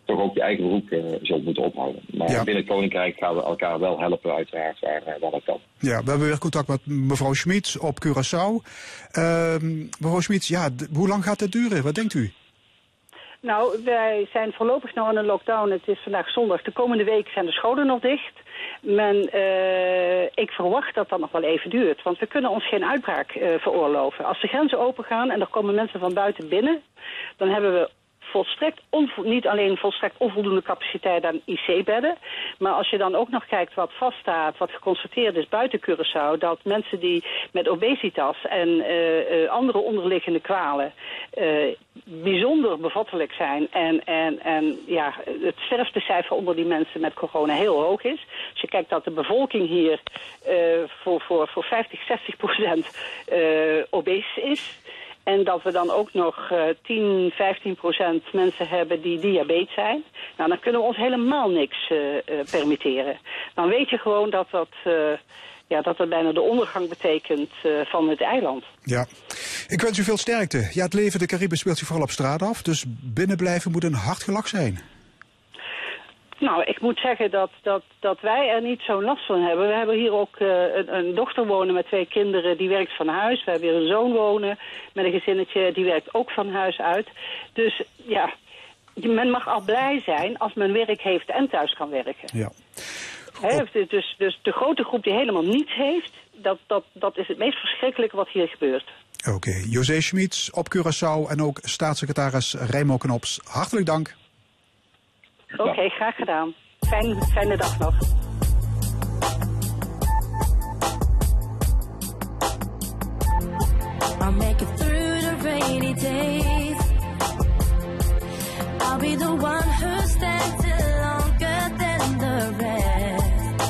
toch ook je eigen beroep zult moeten ophouden. Maar ja. binnen het Koninkrijk gaan we elkaar wel helpen, uiteraard, waar, waar dat kan. Ja, we hebben weer contact met mevrouw Schmid op Curaçao. Ehm, mevrouw Schmid, ja, hoe lang gaat dit duren? Wat denkt u? Nou, wij zijn voorlopig nog in een lockdown. Het is vandaag zondag. De komende week zijn de scholen nog dicht. Men, uh, ik verwacht dat dat nog wel even duurt. Want we kunnen ons geen uitbraak uh, veroorloven. Als de grenzen open gaan en er komen mensen van buiten binnen... dan hebben we volstrekt niet alleen volstrekt onvoldoende capaciteit aan IC-bedden. Maar als je dan ook nog kijkt wat vaststaat, wat geconstateerd is buiten Curaçao... dat mensen die met obesitas en uh, uh, andere onderliggende kwalen... Uh, bijzonder bevattelijk zijn. En, en, en ja, het sterftecijfer onder die mensen met corona heel hoog is. Als je kijkt dat de bevolking hier voor, voor, voor 50, 60 procent obese is... En dat we dan ook nog uh, 10, 15 procent mensen hebben die diabetes zijn. Nou, dan kunnen we ons helemaal niks uh, uh, permitteren. Dan weet je gewoon dat dat, ja, dat, dat bijna de ondergang betekent van het eiland. Ja, ik wens u veel sterkte. Ja, het leven de Cariben speelt zich vooral op straat af. Dus binnenblijven moet een hard gelak zijn. Nou, ik moet zeggen dat, dat, dat wij er niet zo'n last van hebben. We hebben hier ook uh, een, een, dochter wonen met twee kinderen, die werkt van huis. We hebben hier een zoon wonen met een gezinnetje, die werkt ook van huis uit. Dus ja, men mag al blij zijn als men werk heeft en thuis kan werken. Ja. He, dus, dus de grote groep die helemaal niets heeft, dat, dat, dat is het meest verschrikkelijke wat hier gebeurt. Oké, okay. José Schmid op Curaçao en ook staatssecretaris Rijmo Knops. Hartelijk dank. Oké, okay, graag gedaan. Fijn, fijne dag nog. I'll make it through the rainy days. I'll be the one who stands longer than the rest.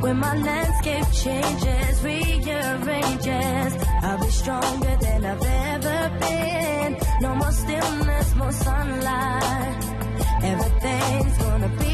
When my landscape changes, rearranges, I'll be stronger than I've ever been. No more stillness, more sunlight. Everything's gonna be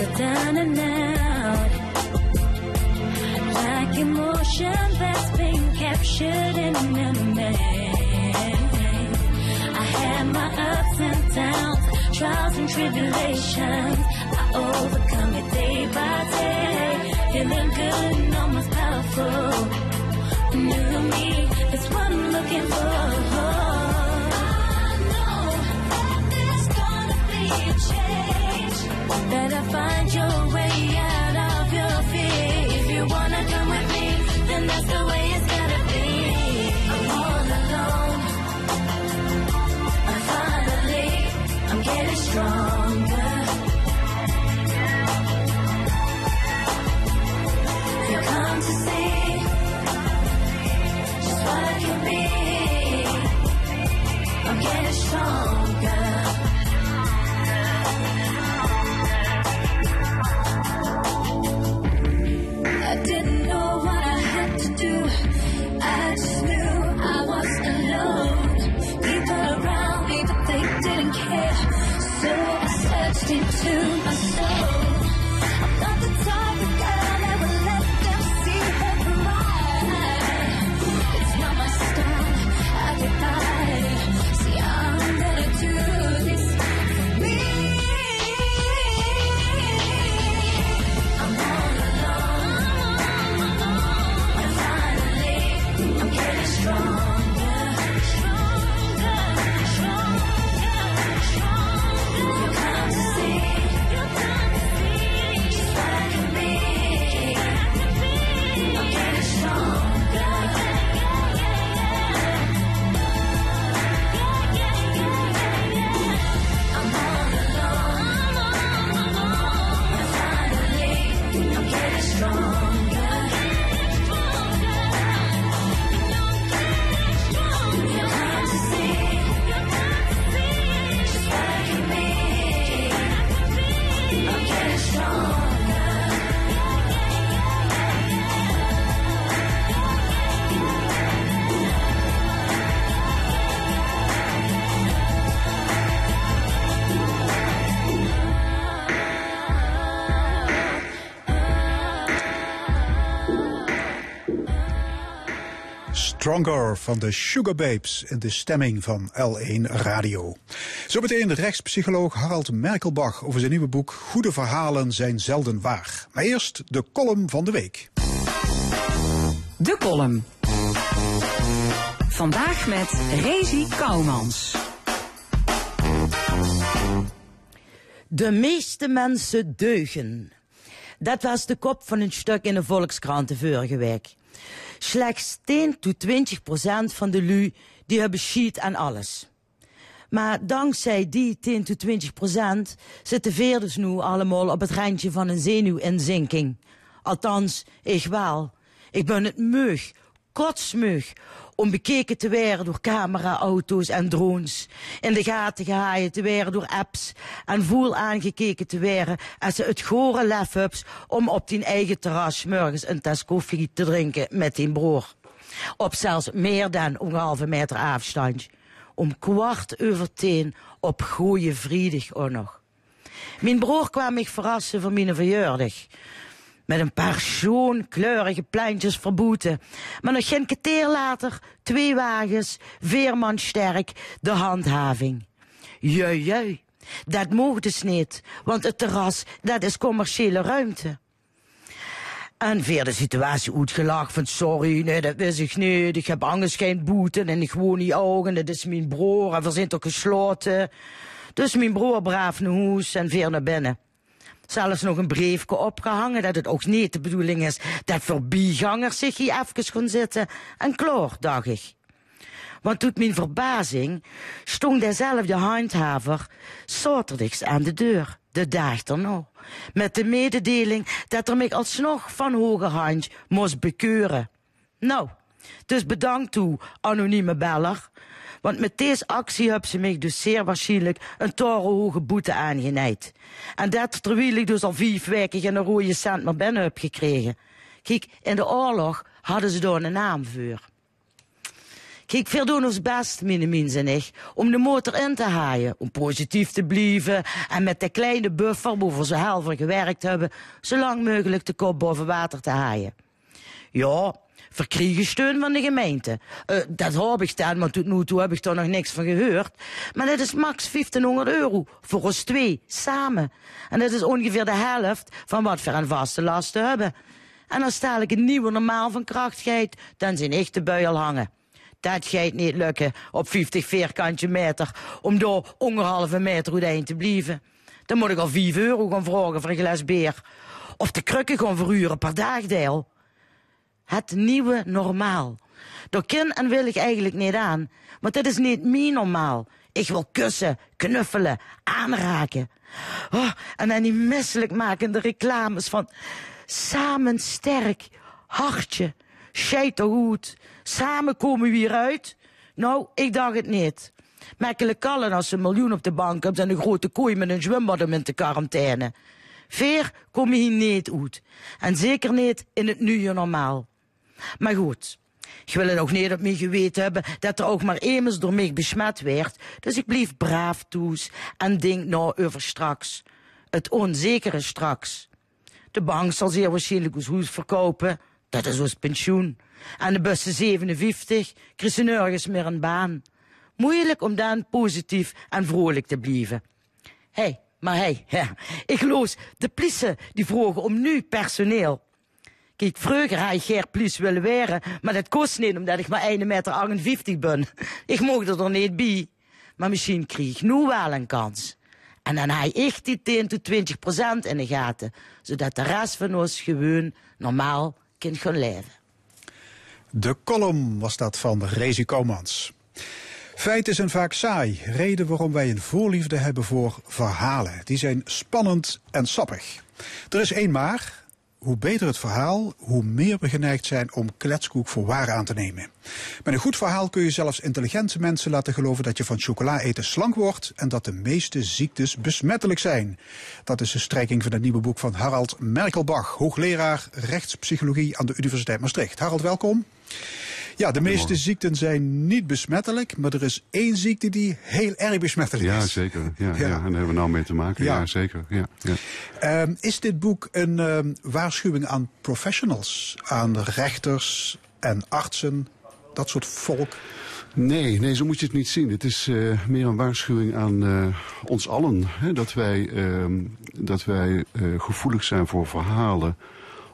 so down and out. Like emotion that's been captured in a maze. I had my ups and downs, trials and tribulations. I overcome it day by day. Feeling good and almost powerful. New me is what I'm looking for. I know that there's gonna be a change. Better find you. Stronger van de Sugar Babes in de stemming van L1 Radio. Zometeen de rechtspsycholoog Harald Merkelbach over zijn nieuwe boek Goede verhalen zijn zelden waar. Maar eerst de column van de week. De column. Vandaag met Rezi Kouwmans. De meeste mensen deugen. Dat was de kop van een stuk in de Volkskrant de vorige week. Slechts 10 tot 20 procent van de lui die hebben shit aan alles. Maar dankzij die 10 tot 20 procent zitten veerders nu allemaal op het randje van een zenuwinzinking. Althans, ik wel. Ik ben het mug, kotsmug, om bekeken te worden door camera, auto's en drones. In de gaten gehaaien te worden door apps. En voel aangekeken te worden als ze het gore lef hebt om op die eigen terras morgens een tas koffie te drinken met die broer. Op zelfs meer dan anderhalve meter afstand. Om kwart over tien op goeie vredig ook nog. Mijn broer kwam mij verrassen voor mijn verjaardag. Met een paar schoon kleurige pleintjes verboeten. Maar nog geen keer later, twee wagens, veerman sterk, de handhaving. Jui, jui. Dat mocht dus niet, want het terras, dat is commerciële ruimte. En via de situatie uitgelachen van sorry, nee, dat wist ik niet. Ik heb angst geen boeten en ik woon niet ogen. Dat is mijn broer en we zijn toch gesloten. Dus mijn broer braaf naar huis en weer naar binnen. Zelfs nog een briefje opgehangen dat het ook niet de bedoeling is dat voorbijgangers zich hier even gaan zitten. En klaar, dacht ik. Want tot mijn verbazing stond dezelfde handhaver zaterdags aan de deur, de dag erna. Met de mededeling dat er mij alsnog van hoge hand moest bekeuren. Nou, dus bedankt toe, anonieme beller. Want met deze actie hebben ze mij dus zeer waarschijnlijk een torenhoge boete aangeneid. En dat terwijl ik dus al vijf weken geen rode cent naar binnen heb gekregen. Kijk, in de oorlog hadden ze daar een naam voor. Kijk, veel doen ons best, mijn mensen en ik, om de motor in te haaien, om positief te blijven en met de kleine buffer, waarvoor ze helver gewerkt hebben, zo lang mogelijk de kop boven water te haaien. Ja, verkriegen steun van de gemeente. Uh, dat heb ik dan, maar tot nu toe heb ik daar nog niks van gehoord. Maar dat is max 1500 euro voor ons twee, samen. En dat is ongeveer de helft van wat we aan vaste lasten hebben. En als dadelijk een nieuwe normaal van kracht dan zijn echt de bui al hangen. Dat gaat niet lukken op 50 vierkantje meter om door anderhalve meter uiteen te blijven. Dan moet ik al 5 euro gaan vragen voor een. Of de krukken gaan verhuren per dagdeel. Het nieuwe normaal. Daar kan en wil ik eigenlijk niet aan. Want dit is niet mijn normaal. Ik wil kussen, knuffelen, aanraken. Oh, en dan die misselijkmakende reclames van... Samen sterk, hartje, scheiterhoed. Samen komen we hieruit. Nou, ik dacht het niet. Mekkele kallen als ze een miljoen op de bank hebben... en een grote kooi met een zwembad om in te quarantaine. Veer kom je hier niet uit. En zeker niet in het nieuwe normaal. Maar goed, ik wil ook niet op mij geweten hebben dat er ook maar eenmaal door mij besmet werd. Dus ik bleef braaf toes en denk nou over straks. Het onzekere straks. De bank zal zeer waarschijnlijk ons huis verkopen. Dat is ons pensioen. En de bussen 57 krijgen nergens meer een baan. Moeilijk om dan positief en vrolijk te blijven. Hé, hey, maar hé, hey, ik loos de plissen die vroegen om nu personeel. Kijk, vroeger had ik geen plus willen maar dat kost niet omdat ik maar 1,58 meter ben. Ik mocht er niet bij. Maar misschien kreeg ik nu wel een kans. En dan had ik die 10 tot 20 procent in de gaten, zodat de rest van ons gewoon normaal kan gaan leven. De column was dat van Rezi Komans. Feiten zijn vaak saai. Reden waarom wij een voorliefde hebben voor verhalen. Die zijn spannend en sappig. Er is één maar. Hoe beter het verhaal, hoe meer we geneigd zijn om kletskoek voor waar aan te nemen. Met een goed verhaal kun je zelfs intelligente mensen laten geloven dat je van chocola eten slank wordt en dat de meeste ziektes besmettelijk zijn. Dat is de strijking van het nieuwe boek van Harald Merkelbach, hoogleraar rechtspsychologie aan de Universiteit Maastricht. Harald, welkom. Ja, de meeste ziekten zijn niet besmettelijk, maar er is één ziekte die heel erg besmettelijk Ja, is. zeker. Ja, ja. Ja. en daar hebben we nou mee te maken. Ja. Ja, zeker. Ja, ja. Ehm, is dit boek een ehm, waarschuwing aan professionals, aan rechters en artsen, dat soort volk? Nee, nee, zo moet je het niet zien. Het is eh, meer een waarschuwing aan eh, ons allen. Hè, dat wij, ehm, dat wij eh, gevoelig zijn voor verhalen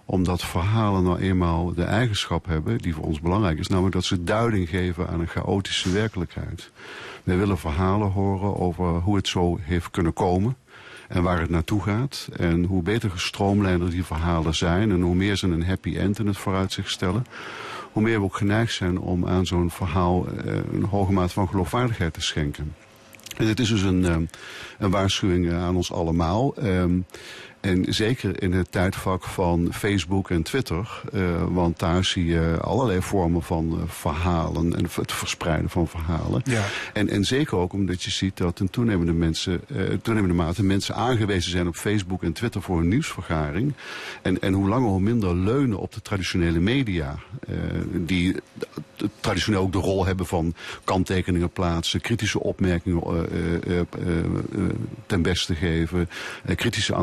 omdat verhalen nou eenmaal de eigenschap hebben die voor ons belangrijk is. Namelijk dat ze duiding geven aan een chaotische werkelijkheid. Wij willen verhalen horen over hoe het zo heeft kunnen komen. En waar het naartoe gaat. En hoe beter gestroomlijnder die verhalen zijn. En hoe meer ze een happy end in het vooruitzicht stellen. Hoe meer we ook geneigd zijn om aan zo'n verhaal eh, een hoge mate van geloofwaardigheid te schenken. En het is dus een, ehm, een waarschuwing eh, aan ons allemaal. Ehm, en zeker in het tijdvak van Facebook en Twitter. eh, want daar zie je allerlei vormen van eh, verhalen en het verspreiden van verhalen. Ja. En, en zeker ook omdat je ziet dat in toenemende, mensen, eh, toenemende mate mensen aangewezen zijn op Facebook en Twitter voor een nieuwsvergaring. En, en hoe langer hoe minder leunen op de traditionele media. die traditioneel ook de rol hebben van kanttekeningen plaatsen, kritische opmerkingen ten beste geven, kritische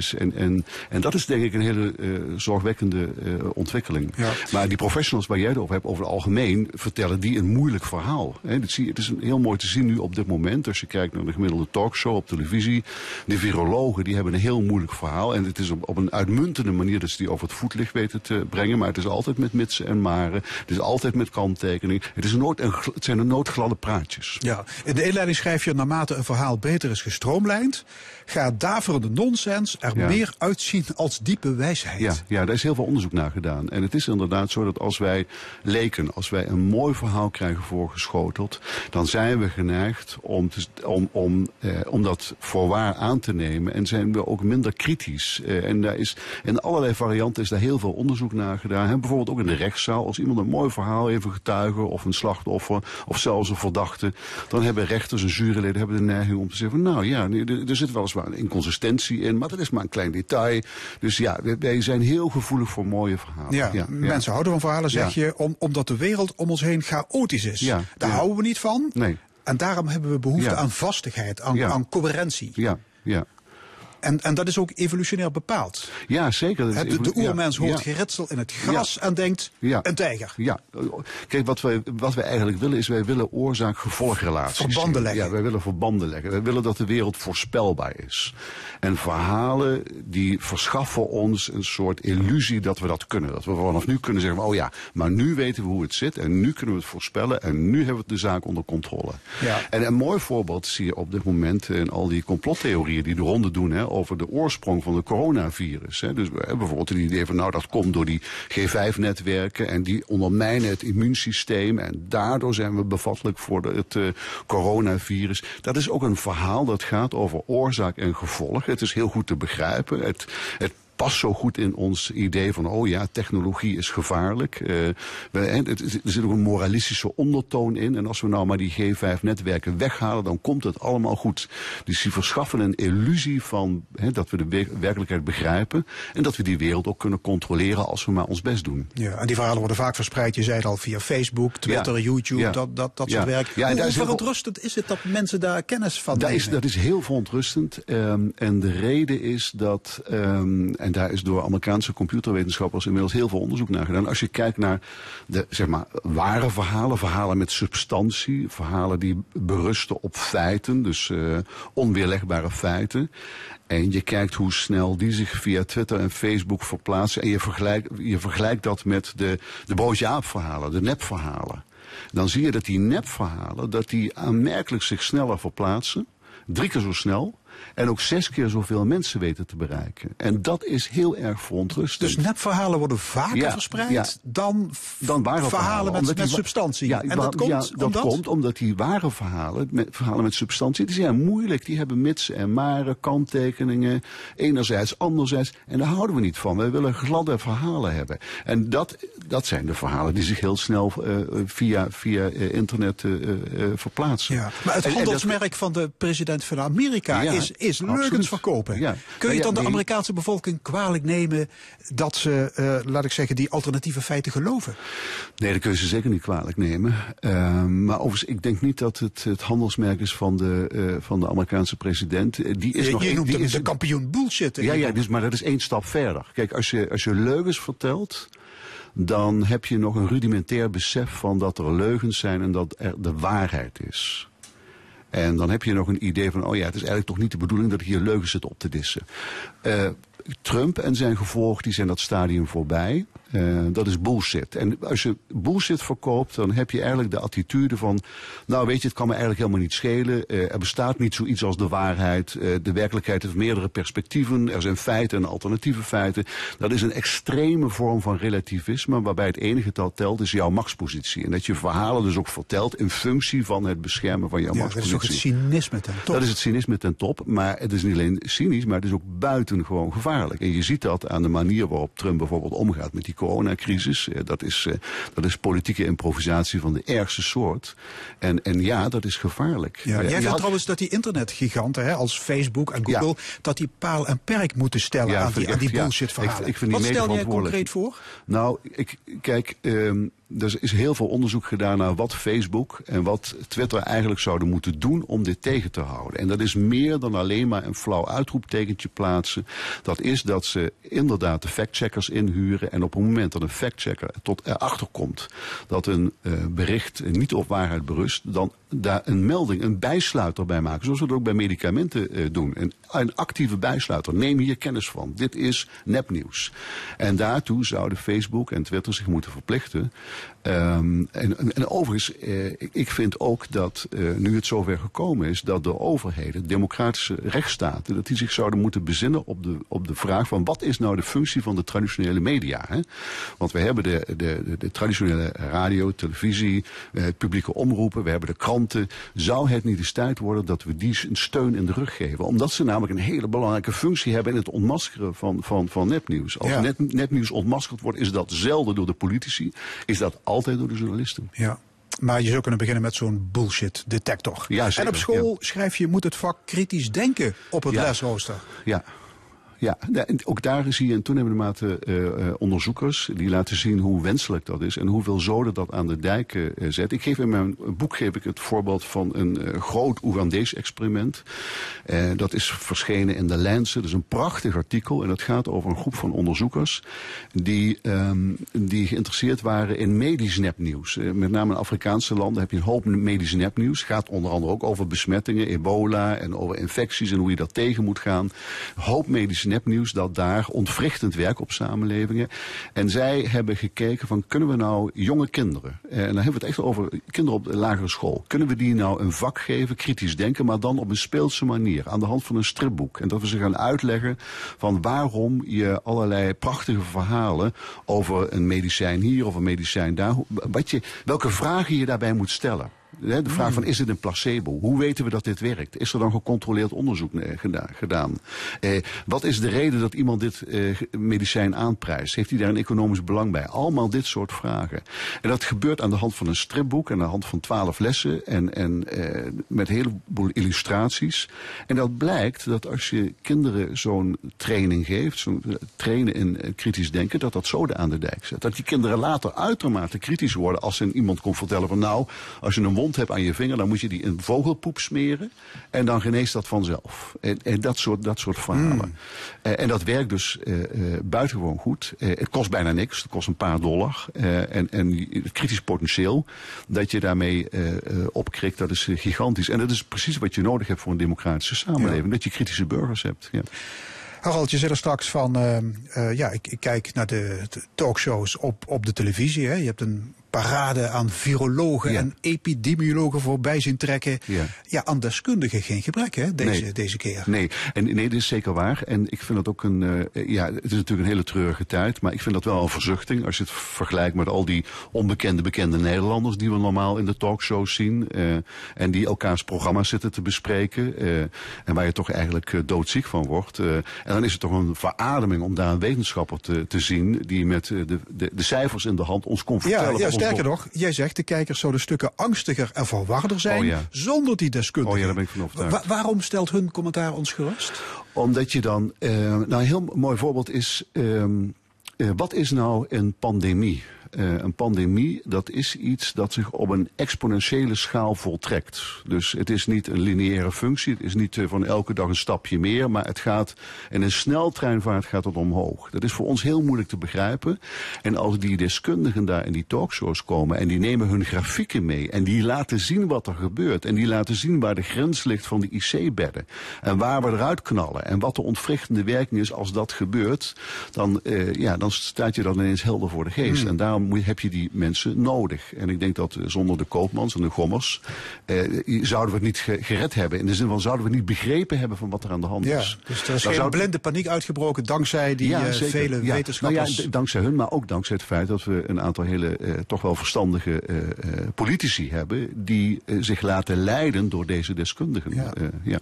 En, en, en dat is denk ik een hele eh, zorgwekkende eh, ontwikkeling. Ja. Maar die professionals waar jij het over hebt, over het algemeen, vertellen die een moeilijk verhaal. Dat zie je, het is een, heel mooi te zien nu op dit moment, als je kijkt naar de gemiddelde talkshow op televisie. De virologen, die hebben een heel moeilijk verhaal. En het is op, op een uitmuntende manier dat ze die over het voetlicht weten te brengen. Maar het is altijd met mitsen en maren. Het is altijd met kanttekening. Het, is nooit een, het zijn een noodgladde praatjes. Ja, in de inleiding schrijf je naarmate een verhaal beter is gestroomlijnd, gaat daverende nonsens er Ja. meer uitzien als diepe wijsheid. Ja, ja, daar is heel veel onderzoek naar gedaan. En het is inderdaad zo dat als wij leken, als wij een mooi verhaal krijgen voorgeschoteld, dan zijn we geneigd om, te, om, om, eh, om dat voor waar aan te nemen. En zijn we ook minder kritisch. Eh, en daar is, in allerlei varianten is daar heel veel onderzoek naar gedaan. Hè, bijvoorbeeld ook in de rechtszaal. Als iemand een mooi verhaal heeft, een getuige of een slachtoffer of zelfs een verdachte, dan hebben rechters en juryleden hebben de neiging om te zeggen van nou ja, er, er zit weliswaar een inconsistentie in, maar dat is maar een klein detail. Dus ja, wij- zijn heel gevoelig voor mooie verhalen. Ja, mensen houden van verhalen, zeg je, om, omdat de wereld om ons heen chaotisch is. Daar houden we niet van. Nee. En daarom hebben we behoefte aan vastigheid, aan, aan coherentie. Ja, ja. En, en dat is ook evolutionair bepaald. Ja, zeker. Dat is Hè, de, de evolu- ja, oermens hoort ja. geritsel in het gras en denkt, een tijger. Ja, kijk, wat wij, wat wij eigenlijk willen is, wij willen oorzaak-gevolgrelaties. Verbanden leggen. Ja, wij willen verbanden leggen. Wij willen dat de wereld voorspelbaar is. En verhalen die verschaffen ons een soort illusie dat we dat kunnen. Dat we vanaf nu kunnen zeggen, oh ja, maar nu weten we hoe het zit en nu kunnen we het voorspellen en nu hebben we de zaak onder controle. Ja. En een mooi voorbeeld zie je op dit moment in al die complottheorieën die de ronde doen hè, over de oorsprong van de coronavirus. Hè. Dus we hebben bijvoorbeeld het idee van nou dat komt door die G5-netwerken en die ondermijnen het immuunsysteem en daardoor zijn we bevattelijk voor het eh, coronavirus. Dat is ook een verhaal dat gaat over oorzaak en gevolg. Het is heel goed te begrijpen. Het, het past zo goed in ons idee van, oh ja, technologie is gevaarlijk. Eh, we, en het, is- er zit ook een moralistische ondertoon in. En als we nou maar die G5-netwerken weghalen, dan komt het allemaal goed. Dus die verschaffen een illusie van dat we de wer- werkelijkheid begrijpen. En dat we die wereld ook kunnen controleren als we maar ons best doen. Ja, en die verhalen worden vaak verspreid, je zei het al, via Facebook, Twitter, Ja. YouTube, Ja. dat, dat, dat Ja. soort werk. Ja, en Hoe heel verontrustend is het dat mensen daar kennis van Dat is, dat is heel verontrustend. ehm, en de reden is dat, ehm, en daar is door Amerikaanse computerwetenschappers inmiddels heel veel onderzoek naar gedaan. Als je kijkt naar de zeg maar, ware verhalen, verhalen met substantie, verhalen die berusten op feiten, dus eh, onweerlegbare feiten. En je kijkt hoe snel die zich via Twitter en Facebook verplaatsen. En je vergelijkt, je vergelijkt dat met de, de broodje verhalen, de nepverhalen. Dan zie je dat die nepverhalen, dat die aanmerkelijk zich sneller verplaatsen. Drie keer zo snel. En ook zes keer zoveel mensen weten te bereiken. En dat is heel erg verontrustend. Dus nepverhalen worden vaker Ja, verspreid ja. dan, dan ware verhalen met, met substantie. Ja, en dat komt dat omdat... komt omdat die ware verhalen, met, verhalen met substantie, die zijn moeilijk. Die hebben mits en maren, kanttekeningen, enerzijds, anderzijds. En daar houden we niet van. Wij willen gladde verhalen hebben. En dat, dat zijn de verhalen die zich heel snel eh, via, via eh, internet eh, verplaatsen. Ja, maar het En- en dat- handelsmerk van de president van Amerika Ja, is, leugens verkopen. Ja. Kun je Ja, dan de. Amerikaanse bevolking kwalijk nemen dat ze, eh, laat ik zeggen, die alternatieve feiten geloven? Nee, dat kun je ze zeker niet kwalijk nemen. Ehm, maar overigens, ik denk niet dat het het handelsmerk is van de, eh, van de Amerikaanse president. Eh, Die is Je, nog je noemt die hem is, de kampioen bullshit. Ja, ja dus, maar dat is één stap verder. Kijk, als je, als je leugens vertelt, dan heb je nog een rudimentair besef van dat er leugens zijn en dat er de waarheid is. En dan heb je nog een idee van, oh ja, het is eigenlijk toch niet de bedoeling dat ik hier leugens zit op te dissen. Eh, Trump en zijn gevolg, die zijn dat stadium voorbij. Eh, dat is bullshit. En als je bullshit verkoopt, dan heb je eigenlijk de attitude van... nou weet je, het kan me eigenlijk helemaal niet schelen. Eh, er bestaat niet zoiets als de waarheid. Eh, de werkelijkheid heeft meerdere perspectieven. Er zijn feiten en alternatieve feiten. Dat is een extreme vorm van relativisme... waarbij het enige dat telt is jouw machtspositie. En dat je verhalen dus ook vertelt in functie van het beschermen van jouw Ja, dat is machtspositie. ook het cynisme ten top. Dat is het cynisme ten top. Maar het is niet alleen cynisch, maar het is ook buitengewoon gevaarlijk. En je ziet dat aan de manier waarop Trump bijvoorbeeld omgaat met die coronacrisis. Eh, Dat is, eh, dat is politieke improvisatie van de ergste soort. En, en ja, dat is gevaarlijk. Ja, Eh, jij vindt had- trouwens dat die internetgiganten hè, als Facebook en Google... dat die paal en perk moeten stellen aan, die, aan die bullshit verhalen. Ik- ik vind die Wat stel jij concreet voor? Nou, ik, kijk, ehm, er is heel veel onderzoek gedaan naar wat Facebook en wat Twitter eigenlijk zouden moeten doen om dit tegen te houden. En dat is meer dan alleen maar een flauw uitroeptekentje plaatsen. Dat is dat ze inderdaad de factcheckers inhuren en op het moment dat een factchecker tot erachter komt dat een eh, bericht niet op waarheid berust, dan daar een melding, een bijsluiter bij maken. Zoals we het ook bij medicamenten eh, doen. Een, een actieve bijsluiter. Neem hier kennis van. Dit is nepnieuws. En daartoe zouden Facebook en Twitter zich moeten verplichten. Ehm, en, en, en overigens, eh, ik, vind ook dat eh, nu het zover gekomen is, dat de overheden, democratische rechtsstaten, dat die zich zouden moeten bezinnen op de, op de vraag van wat is nou de functie van de traditionele media. Hè? Want we hebben de, de, de, de traditionele radio, televisie, het publieke omroepen, we hebben de Zou het niet eens tijd worden dat we die een steun in de rug geven? Omdat ze namelijk een hele belangrijke functie hebben in het ontmaskeren van, van, van nepnieuws. Als Ja. net, nepnieuws ontmaskerd wordt, is dat zelden door de politici, is dat altijd door de journalisten. Ja. Maar je zou kunnen beginnen met zo'n bullshit detector. Ja, zeker, en op school schrijf je moet het vak kritisch denken op het Ja. lesrooster. Ja. Ja. Ook daar zie je in toenemende mate eh, onderzoekers die laten zien hoe wenselijk dat is en hoeveel zoden dat aan de dijk eh, zet. Ik geef in mijn boek geef ik het voorbeeld van een groot Oegandees experiment. Dat is verschenen in de Lancet. Dat is een prachtig artikel en dat gaat over een groep van onderzoekers die, ehm, die geïnteresseerd waren in medisch nepnieuws. Met name in Afrikaanse landen heb je een hoop medisch nepnieuws. gaat onder andere ook over besmettingen, ebola en over infecties en hoe je dat tegen moet gaan. Een hoop medisch nepnieuws dat daar ontwrichtend werkt op samenlevingen. En zij hebben gekeken van kunnen we nou jonge kinderen, eh, en dan hebben we het echt over kinderen op de lagere school, kunnen we die nou een vak geven, kritisch denken, maar dan op een speelse manier, aan de hand van een stripboek. En dat we ze gaan uitleggen van waarom je allerlei prachtige verhalen over een medicijn hier of een medicijn daar, wat je, welke vragen je daarbij moet stellen. De vraag van is het een placebo? Hoe weten we dat dit werkt? Is er dan gecontroleerd onderzoek geda- gedaan? Eh, wat is de reden dat iemand dit eh, medicijn aanprijst? Heeft hij daar een economisch belang bij? Allemaal dit soort vragen. En dat gebeurt aan de hand van een stripboek en aan de hand van twaalf lessen en, en eh, met een heleboel illustraties. En dat blijkt dat als je kinderen zo'n training geeft, zo'n eh, trainen in eh, kritisch denken, dat dat zoden aan de dijk zet. Dat die kinderen later uitermate kritisch worden als ze iemand komt vertellen van nou, als je een wond hebt aan je vinger, dan moet je die in vogelpoep smeren en dan geneest dat vanzelf. En, en dat soort, dat soort verhalen. Eh, en dat werkt dus eh, buitengewoon goed. Het kost bijna niks, het kost een paar dollar. En, en het kritisch potentieel dat je daarmee opkrikt, dat is gigantisch. En dat is precies wat je nodig hebt voor een democratische samenleving. Dat je kritische burgers hebt. Ja. Harald, je zei er straks van, ehm, eh, ja, ik, ik kijk naar de, de talkshows op, op de televisie. Hè. Je hebt een parade aan virologen Ja. en epidemiologen voorbij zien trekken. Ja. Ja, aan deskundigen geen gebrek hè, deze, Nee. deze keer. Nee, en nee, dit is zeker waar. En ik vind dat ook een. eh, ja, het is natuurlijk een hele treurige tijd. Maar ik vind dat wel een verzuchting. Als je het vergelijkt met al die onbekende, bekende Nederlanders. die we normaal in de talkshows zien. eh, en die elkaars programma's zitten te bespreken. eh, en waar je toch eigenlijk doodziek van wordt. en dan is het toch een verademing om daar een wetenschapper te, te zien. die met de, de, de cijfers in de hand ons kon vertellen. Ja, sterker nog- jij zegt de kijkers zouden stukken angstiger en verwarder zijn Oh ja. zonder die deskundigen. Oh ja, daar ben ik van overtuigd. Wa- waarom stelt hun commentaar ons gerust? Omdat je dan, eh, nou een heel mooi voorbeeld is, ehm, eh, wat is nou een pandemie? Eh, een pandemie, dat is iets dat zich op een exponentiële schaal voltrekt. Dus het is niet een lineaire functie, het is niet eh, van elke dag een stapje meer, maar het gaat in een sneltreinvaart gaat het omhoog. Dat is voor ons heel moeilijk te begrijpen. En als die deskundigen daar in die talkshows komen en die nemen hun grafieken mee en die laten zien wat er gebeurt en die laten zien waar de grens ligt van de IC-bedden en waar we eruit knallen en wat de ontwrichtende werking is als dat gebeurt, dan, eh, ja, dan staat je dan ineens helder voor de geest. En daarom moet, heb je die mensen nodig. En ik denk dat eh, zonder de Koopmans en de Gommers eh, zouden we het niet ge- gered hebben. In de zin van zouden we niet begrepen hebben van wat er aan de hand Ja, is. dus er is Dan geen zou- blinde paniek uitgebroken dankzij die eh, zeker. vele Ja. wetenschappers. Nou ja, dankzij hun, maar ook dankzij het feit dat we een aantal hele eh, toch wel verstandige eh, eh, politici hebben die zich laten leiden door deze deskundigen. Ja.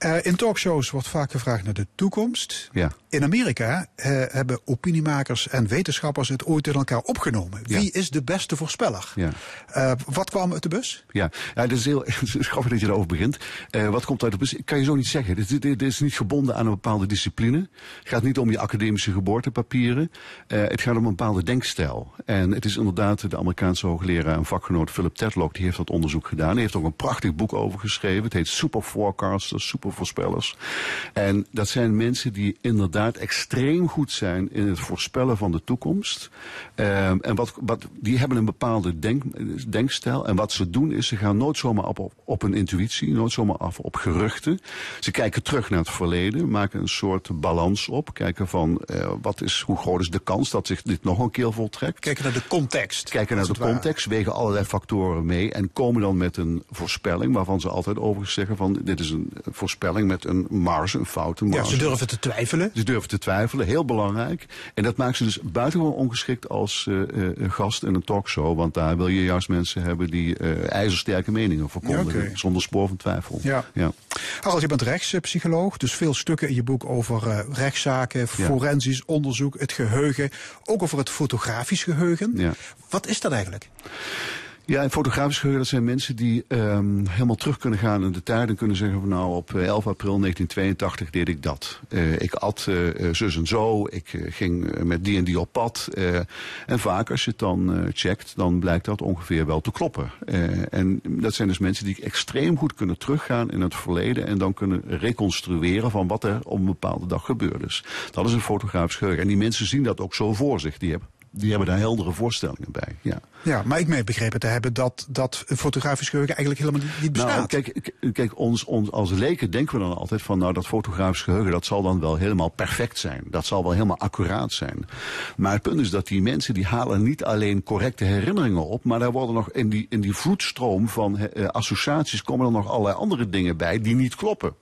Eh, in talkshows wordt vaak gevraagd naar de toekomst. Ja. In Amerika eh, hebben opiniemakers en wetenschappers het ooit in elkaar opgenomen. Ja. Wie is de beste voorspeller? Ja. Eh, wat kwam uit de bus? Ja, ja het is heel is grappig dat je daarover begint. Wat komt uit de bus? Ik kan je zo niet zeggen. Dit, dit, dit is niet gebonden aan een bepaalde discipline. Het gaat niet om je academische geboortepapieren. Het gaat om een bepaalde denkstijl. En het is inderdaad de Amerikaanse hoogleraar en vakgenoot Philip Tetlock, die heeft dat onderzoek gedaan. Hij heeft ook een prachtig boek over geschreven. Het heet Super Forecasters, Super Voorspellers. En dat zijn mensen die inderdaad extreem goed zijn in het voorspellen van de toekomst. Ehm, en wat, wat, die hebben een bepaalde denk, denkstijl. En wat ze doen is, ze gaan nooit zomaar op, op, op een intuïtie, nooit zomaar af op geruchten. Ze kijken terug naar het verleden, maken een soort balans op. Kijken van, eh, wat is, hoe groot is de kans dat zich dit nog een keer voltrekt. Kijken naar de context. Kijken naar de context, wegen allerlei factoren mee en komen dan met een voorspelling waarvan ze altijd overigens zeggen van dit is een voorspelling met een marge, een foute Ja, marge. ze durven te twijfelen. Ze durven te twijfelen, heel belangrijk. En dat maakt ze dus buitengewoon ongeschikt als eh, eh, gast in een talkshow. Want daar wil je juist mensen hebben die eh ijzersterke meningen verkondigen. Ja. Zonder spoor van twijfel. Ja. ja. Harald, je bent rechtspsycholoog, dus veel stukken in je boek over rechtszaken, forensisch onderzoek, het geheugen, ook over het fotografisch geheugen. Ja. Wat is dat eigenlijk? Ja, en fotografisch geheugen, dat zijn mensen die ehm, helemaal terug kunnen gaan in de tijd en kunnen zeggen van nou op eh, 11 april 1982 deed ik dat. Eh, ik at eh, eh, zus en zo, ik eh, ging eh, met die en die op pad. eh, en vaak als je het dan eh, checkt, dan blijkt dat ongeveer wel te kloppen. Eh, en dat zijn dus mensen die extreem goed kunnen teruggaan in het verleden en dan kunnen reconstrueren van wat er op een bepaalde dag gebeurd is. Dat is een fotografisch geheugen. En die mensen zien dat ook zo voor zich. Die hebben, die hebben daar heldere voorstellingen bij. Ja. Ja, maar ik meen begrepen te hebben dat, dat fotografisch geheugen eigenlijk helemaal niet, bestaat. Nou, kijk, kijk ons, ons, als leken denken we dan altijd van, nou, dat fotografisch geheugen, dat zal dan wel helemaal perfect zijn. Dat zal wel helemaal accuraat zijn. Maar het punt is dat die mensen, die halen niet alleen correcte herinneringen op, maar daar worden nog in die, in die vloedstroom van eh, associaties komen er nog allerlei andere dingen bij die niet kloppen.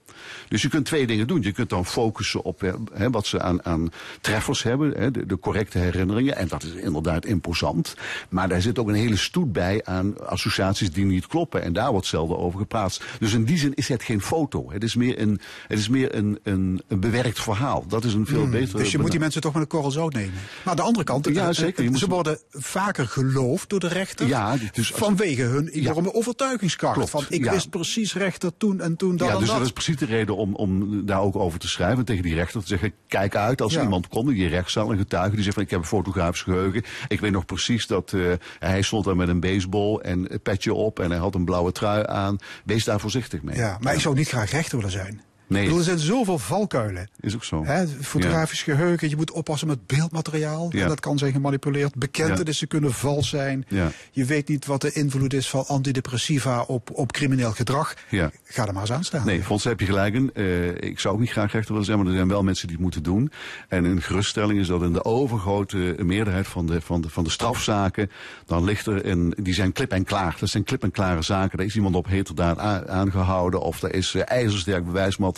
Dus je kunt twee dingen doen. Je kunt dan focussen op hè, wat ze aan, aan treffers hebben, hè, de, de correcte herinneringen. En dat is inderdaad imposant. Maar daar zit ook een hele stoet bij aan associaties die niet kloppen. En daar wordt zelden over gepraat. Dus in die zin is het geen foto. Het is meer een, het is meer een, een, een bewerkt verhaal. Dat is een veel Hmm, betere... dus je moet die mensen toch met een korrel zout nemen. Maar aan de andere kant, Ja, eh, zeker. Je eh, moet ze worden vaker geloofd door de rechter. Ja, dus als- vanwege hun enorme overtuigingskracht. Klopt, Van ik ja. wist precies rechter toen en toen dat ja, dus dat. dat is precies de reden om, om daar ook over te schrijven. Tegen die rechter te zeggen, kijk uit als Ja. iemand komt in je rechtszaal, een getuige die zegt van ik heb een fotografisch geheugen. Ik weet nog precies dat eh, hij stond daar met een baseball en een petje op en hij had een blauwe trui aan. Wees daar voorzichtig mee. Ja, maar ik zou niet graag rechter willen zijn. Nee. Bedoel, er zijn zoveel valkuilen. Is ook zo. Hè, fotografisch geheugen, je moet oppassen met beeldmateriaal. Ja. En dat kan zijn gemanipuleerd. Bekentenissen kunnen vals zijn. Ja. Je weet niet wat de invloed is van antidepressiva op, op crimineel gedrag. Ja. Ga er maar eens aan staan. Nee, volgens heb je gelijk in. Eh, ik zou ook niet graag rechter willen zijn, maar er zijn wel mensen die het moeten doen. En een geruststelling is dat in de overgrote meerderheid van de, van de, van de strafzaken, dan ligt er een, die zijn klip en klaar. Dat zijn klip en klare zaken. Daar is iemand op heterdaad aangehouden, of er is eh, ijzersterk bewijsmateriaal,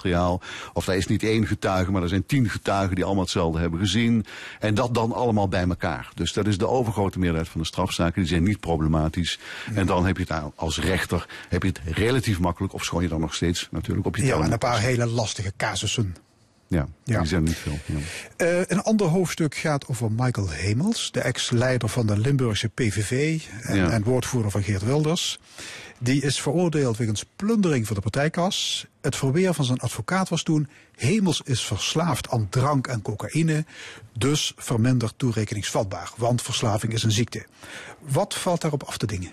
of daar is niet één getuige, maar er zijn tien getuigen die allemaal hetzelfde hebben gezien. En dat dan allemaal bij elkaar. Dus dat is de overgrote meerderheid van de strafzaken, die zijn niet problematisch. En dan heb je het als rechter, heb je het relatief makkelijk, of schoon je dan nog steeds natuurlijk op je Ja, en een paar hele lastige casussen. Ja, Ja. die zijn niet veel. Ja. Eh, een ander hoofdstuk gaat over Michael Hemels, de ex-leider van de Limburgse PVV en, Ja. en woordvoerder van Geert Wilders. Die is veroordeeld wegens plundering van de partijkas. Het verweer van zijn advocaat was toen: Hemels is verslaafd aan drank en cocaïne, dus verminderd toerekeningsvatbaar, want verslaving is een ziekte. Wat valt daarop af te dingen?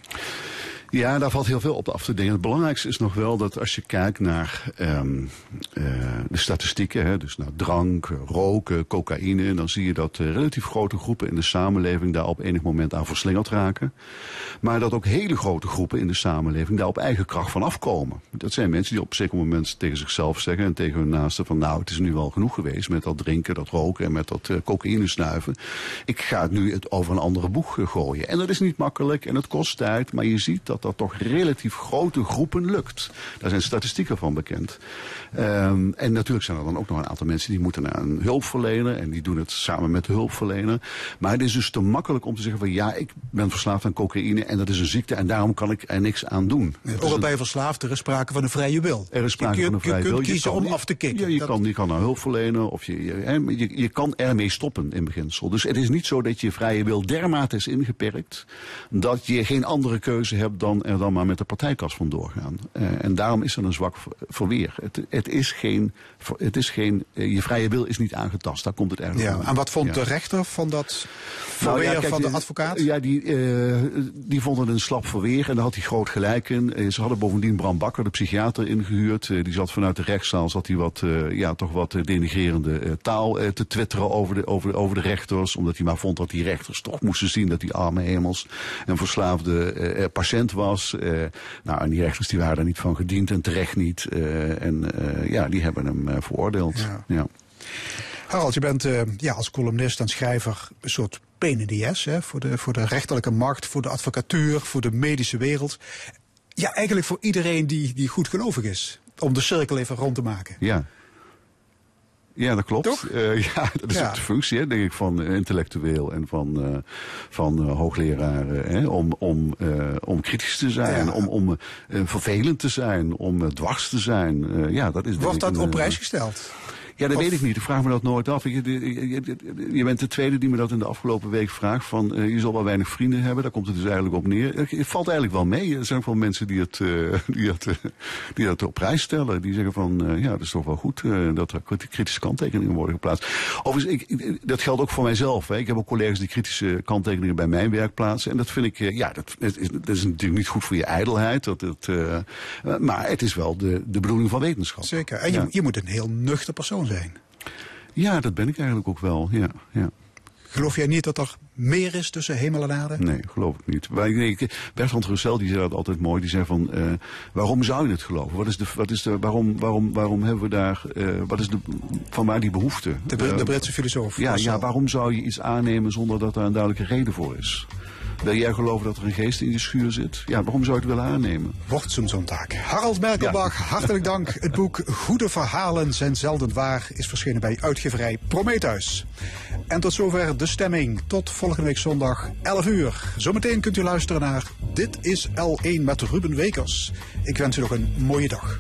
Ja, daar valt heel veel op af te dingen. Het belangrijkste is nog wel dat als je kijkt naar ehm, eh, de statistieken, hè, dus naar drank, roken, cocaïne, dan zie je dat eh, relatief grote groepen in de samenleving daar op enig moment aan verslingerd raken. Maar dat ook hele grote groepen in de samenleving daar op eigen kracht van afkomen. Dat zijn mensen die op een zeker moment tegen zichzelf zeggen en tegen hun naasten van nou, het is nu wel genoeg geweest met dat drinken, dat roken en met dat eh, cocaïne snuiven. Ik ga het nu het over een andere boeg gooien. En dat is niet makkelijk en het kost tijd, maar je ziet dat dat toch relatief grote groepen lukt. Daar zijn statistieken van bekend. Ehm, en natuurlijk zijn er dan ook nog een aantal mensen die moeten naar een hulpverlener en die doen het samen met de hulpverlener. Maar het is dus te makkelijk om te zeggen van ja, ik ben verslaafd aan cocaïne en dat is een ziekte en daarom kan ik er niks aan doen. Ook al je verslaafd, er is sprake van een vrije wil. er is sprake je, van een vrije je wil. kunt kiezen kan- om af te kicken. Ja, je, Dat- kan, je kan naar hulp verlenen of je, je, je, je kan ermee stoppen in beginsel. Dus het is niet zo dat je vrije wil dermate is ingeperkt dat je geen andere keuze hebt dan er dan maar met de partijkas vandoor gaan. Eh, en daarom is er een zwak ver- verweer. Het, het is geen, het is geen, eh, je vrije wil is niet aangetast. Daar komt het eigenlijk Ja, en wat vond Ja. de rechter van dat Nou verweer ja, kijk, van de eh, advocaat? Ja, die, die vonden het een slap verweer en daar had hij groot gelijk in. Ze hadden bovendien Bram Bakker, de psychiater, ingehuurd. Eh, Die zat vanuit de rechtszaal, zat hij wat, ja, toch wat denigrerende taal te twitteren over de, over, over de rechters. Omdat hij maar vond dat die rechters toch moesten zien dat die arme hemels een verslaafde eh, eh, patiënt was. Eh, nou, en die rechters die waren daar niet van gediend en terecht niet. Eh, en eh, ja, die hebben hem veroordeeld. Ja. Ja. Harald, je bent ja, als columnist en schrijver een soort pain in the ass, hè, voor, de, voor de rechterlijke macht, voor de advocatuur, voor de medische wereld. Ja, eigenlijk voor iedereen die, die goed gelovig is. Om de cirkel even rond te maken. Ja. Ja, dat klopt. Toch? Eh, ja, dat is Ja. ook de functie, hè, denk ik, van eh, intellectueel en van, eh, van hoogleraren. Hè, om, om, om kritisch te zijn, Ja. om, om vervelend te zijn, om dwars te zijn. Ja, dat is Wordt dat een, op prijs gesteld? Ja, dat Of- weet ik niet. Ik vraag me dat nooit af. Je, je, je- je bent de tweede die me dat in de afgelopen week vraagt. Van, eh, je zal wel weinig vrienden hebben. Daar komt het dus eigenlijk op neer. Het het valt eigenlijk wel mee. Er zijn ook wel mensen die het, eh, die dat, eh, die dat op prijs stellen. Die zeggen van, eh, ja, dat is toch wel goed eh, dat er krit- kritische kanttekeningen worden geplaatst. Overigens, ik, ik- dat geldt ook voor mijzelf. Hè. Ik heb ook collega's die kritische kanttekeningen bij mijn werk plaatsen. En dat vind ik, eh, ja, dat, dat is, dat is natuurlijk niet goed voor je ijdelheid. Dat, eh, eh, maar het is wel de, de bedoeling van wetenschap. Zeker. En je, Ja. je moet een heel nuchter persoon zijn. Ja, dat ben ik eigenlijk ook wel. Ja, ja. Geloof jij niet dat er meer is tussen hemel en aarde? Nee, geloof ik niet. Nee, ik- Bertrand Russell die zei dat altijd mooi. Die zei van, eh, waarom zou je het geloven? Wat is de, wat is de, waarom, waarom, waarom hebben we daar, eh, wat is de, van waar die behoefte? De, Eh, Britse filosoof. ja, Russell. ja, waarom zou je iets aannemen zonder dat daar een duidelijke reden voor is? Wil jij geloven dat er een geest in je schuur zit? Ja, waarom zou je het willen aannemen? Wordt zo'n zondag. Harald Merkelbach, hartelijk dank. Het boek Goede Verhalen zijn zelden waar is verschenen bij uitgeverij Prometheus. En tot zover de stemming. Tot volgende week zondag 11 uur. Zometeen kunt u luisteren naar Dit is L1 met Ruben Wekers. Ik wens u nog een mooie dag.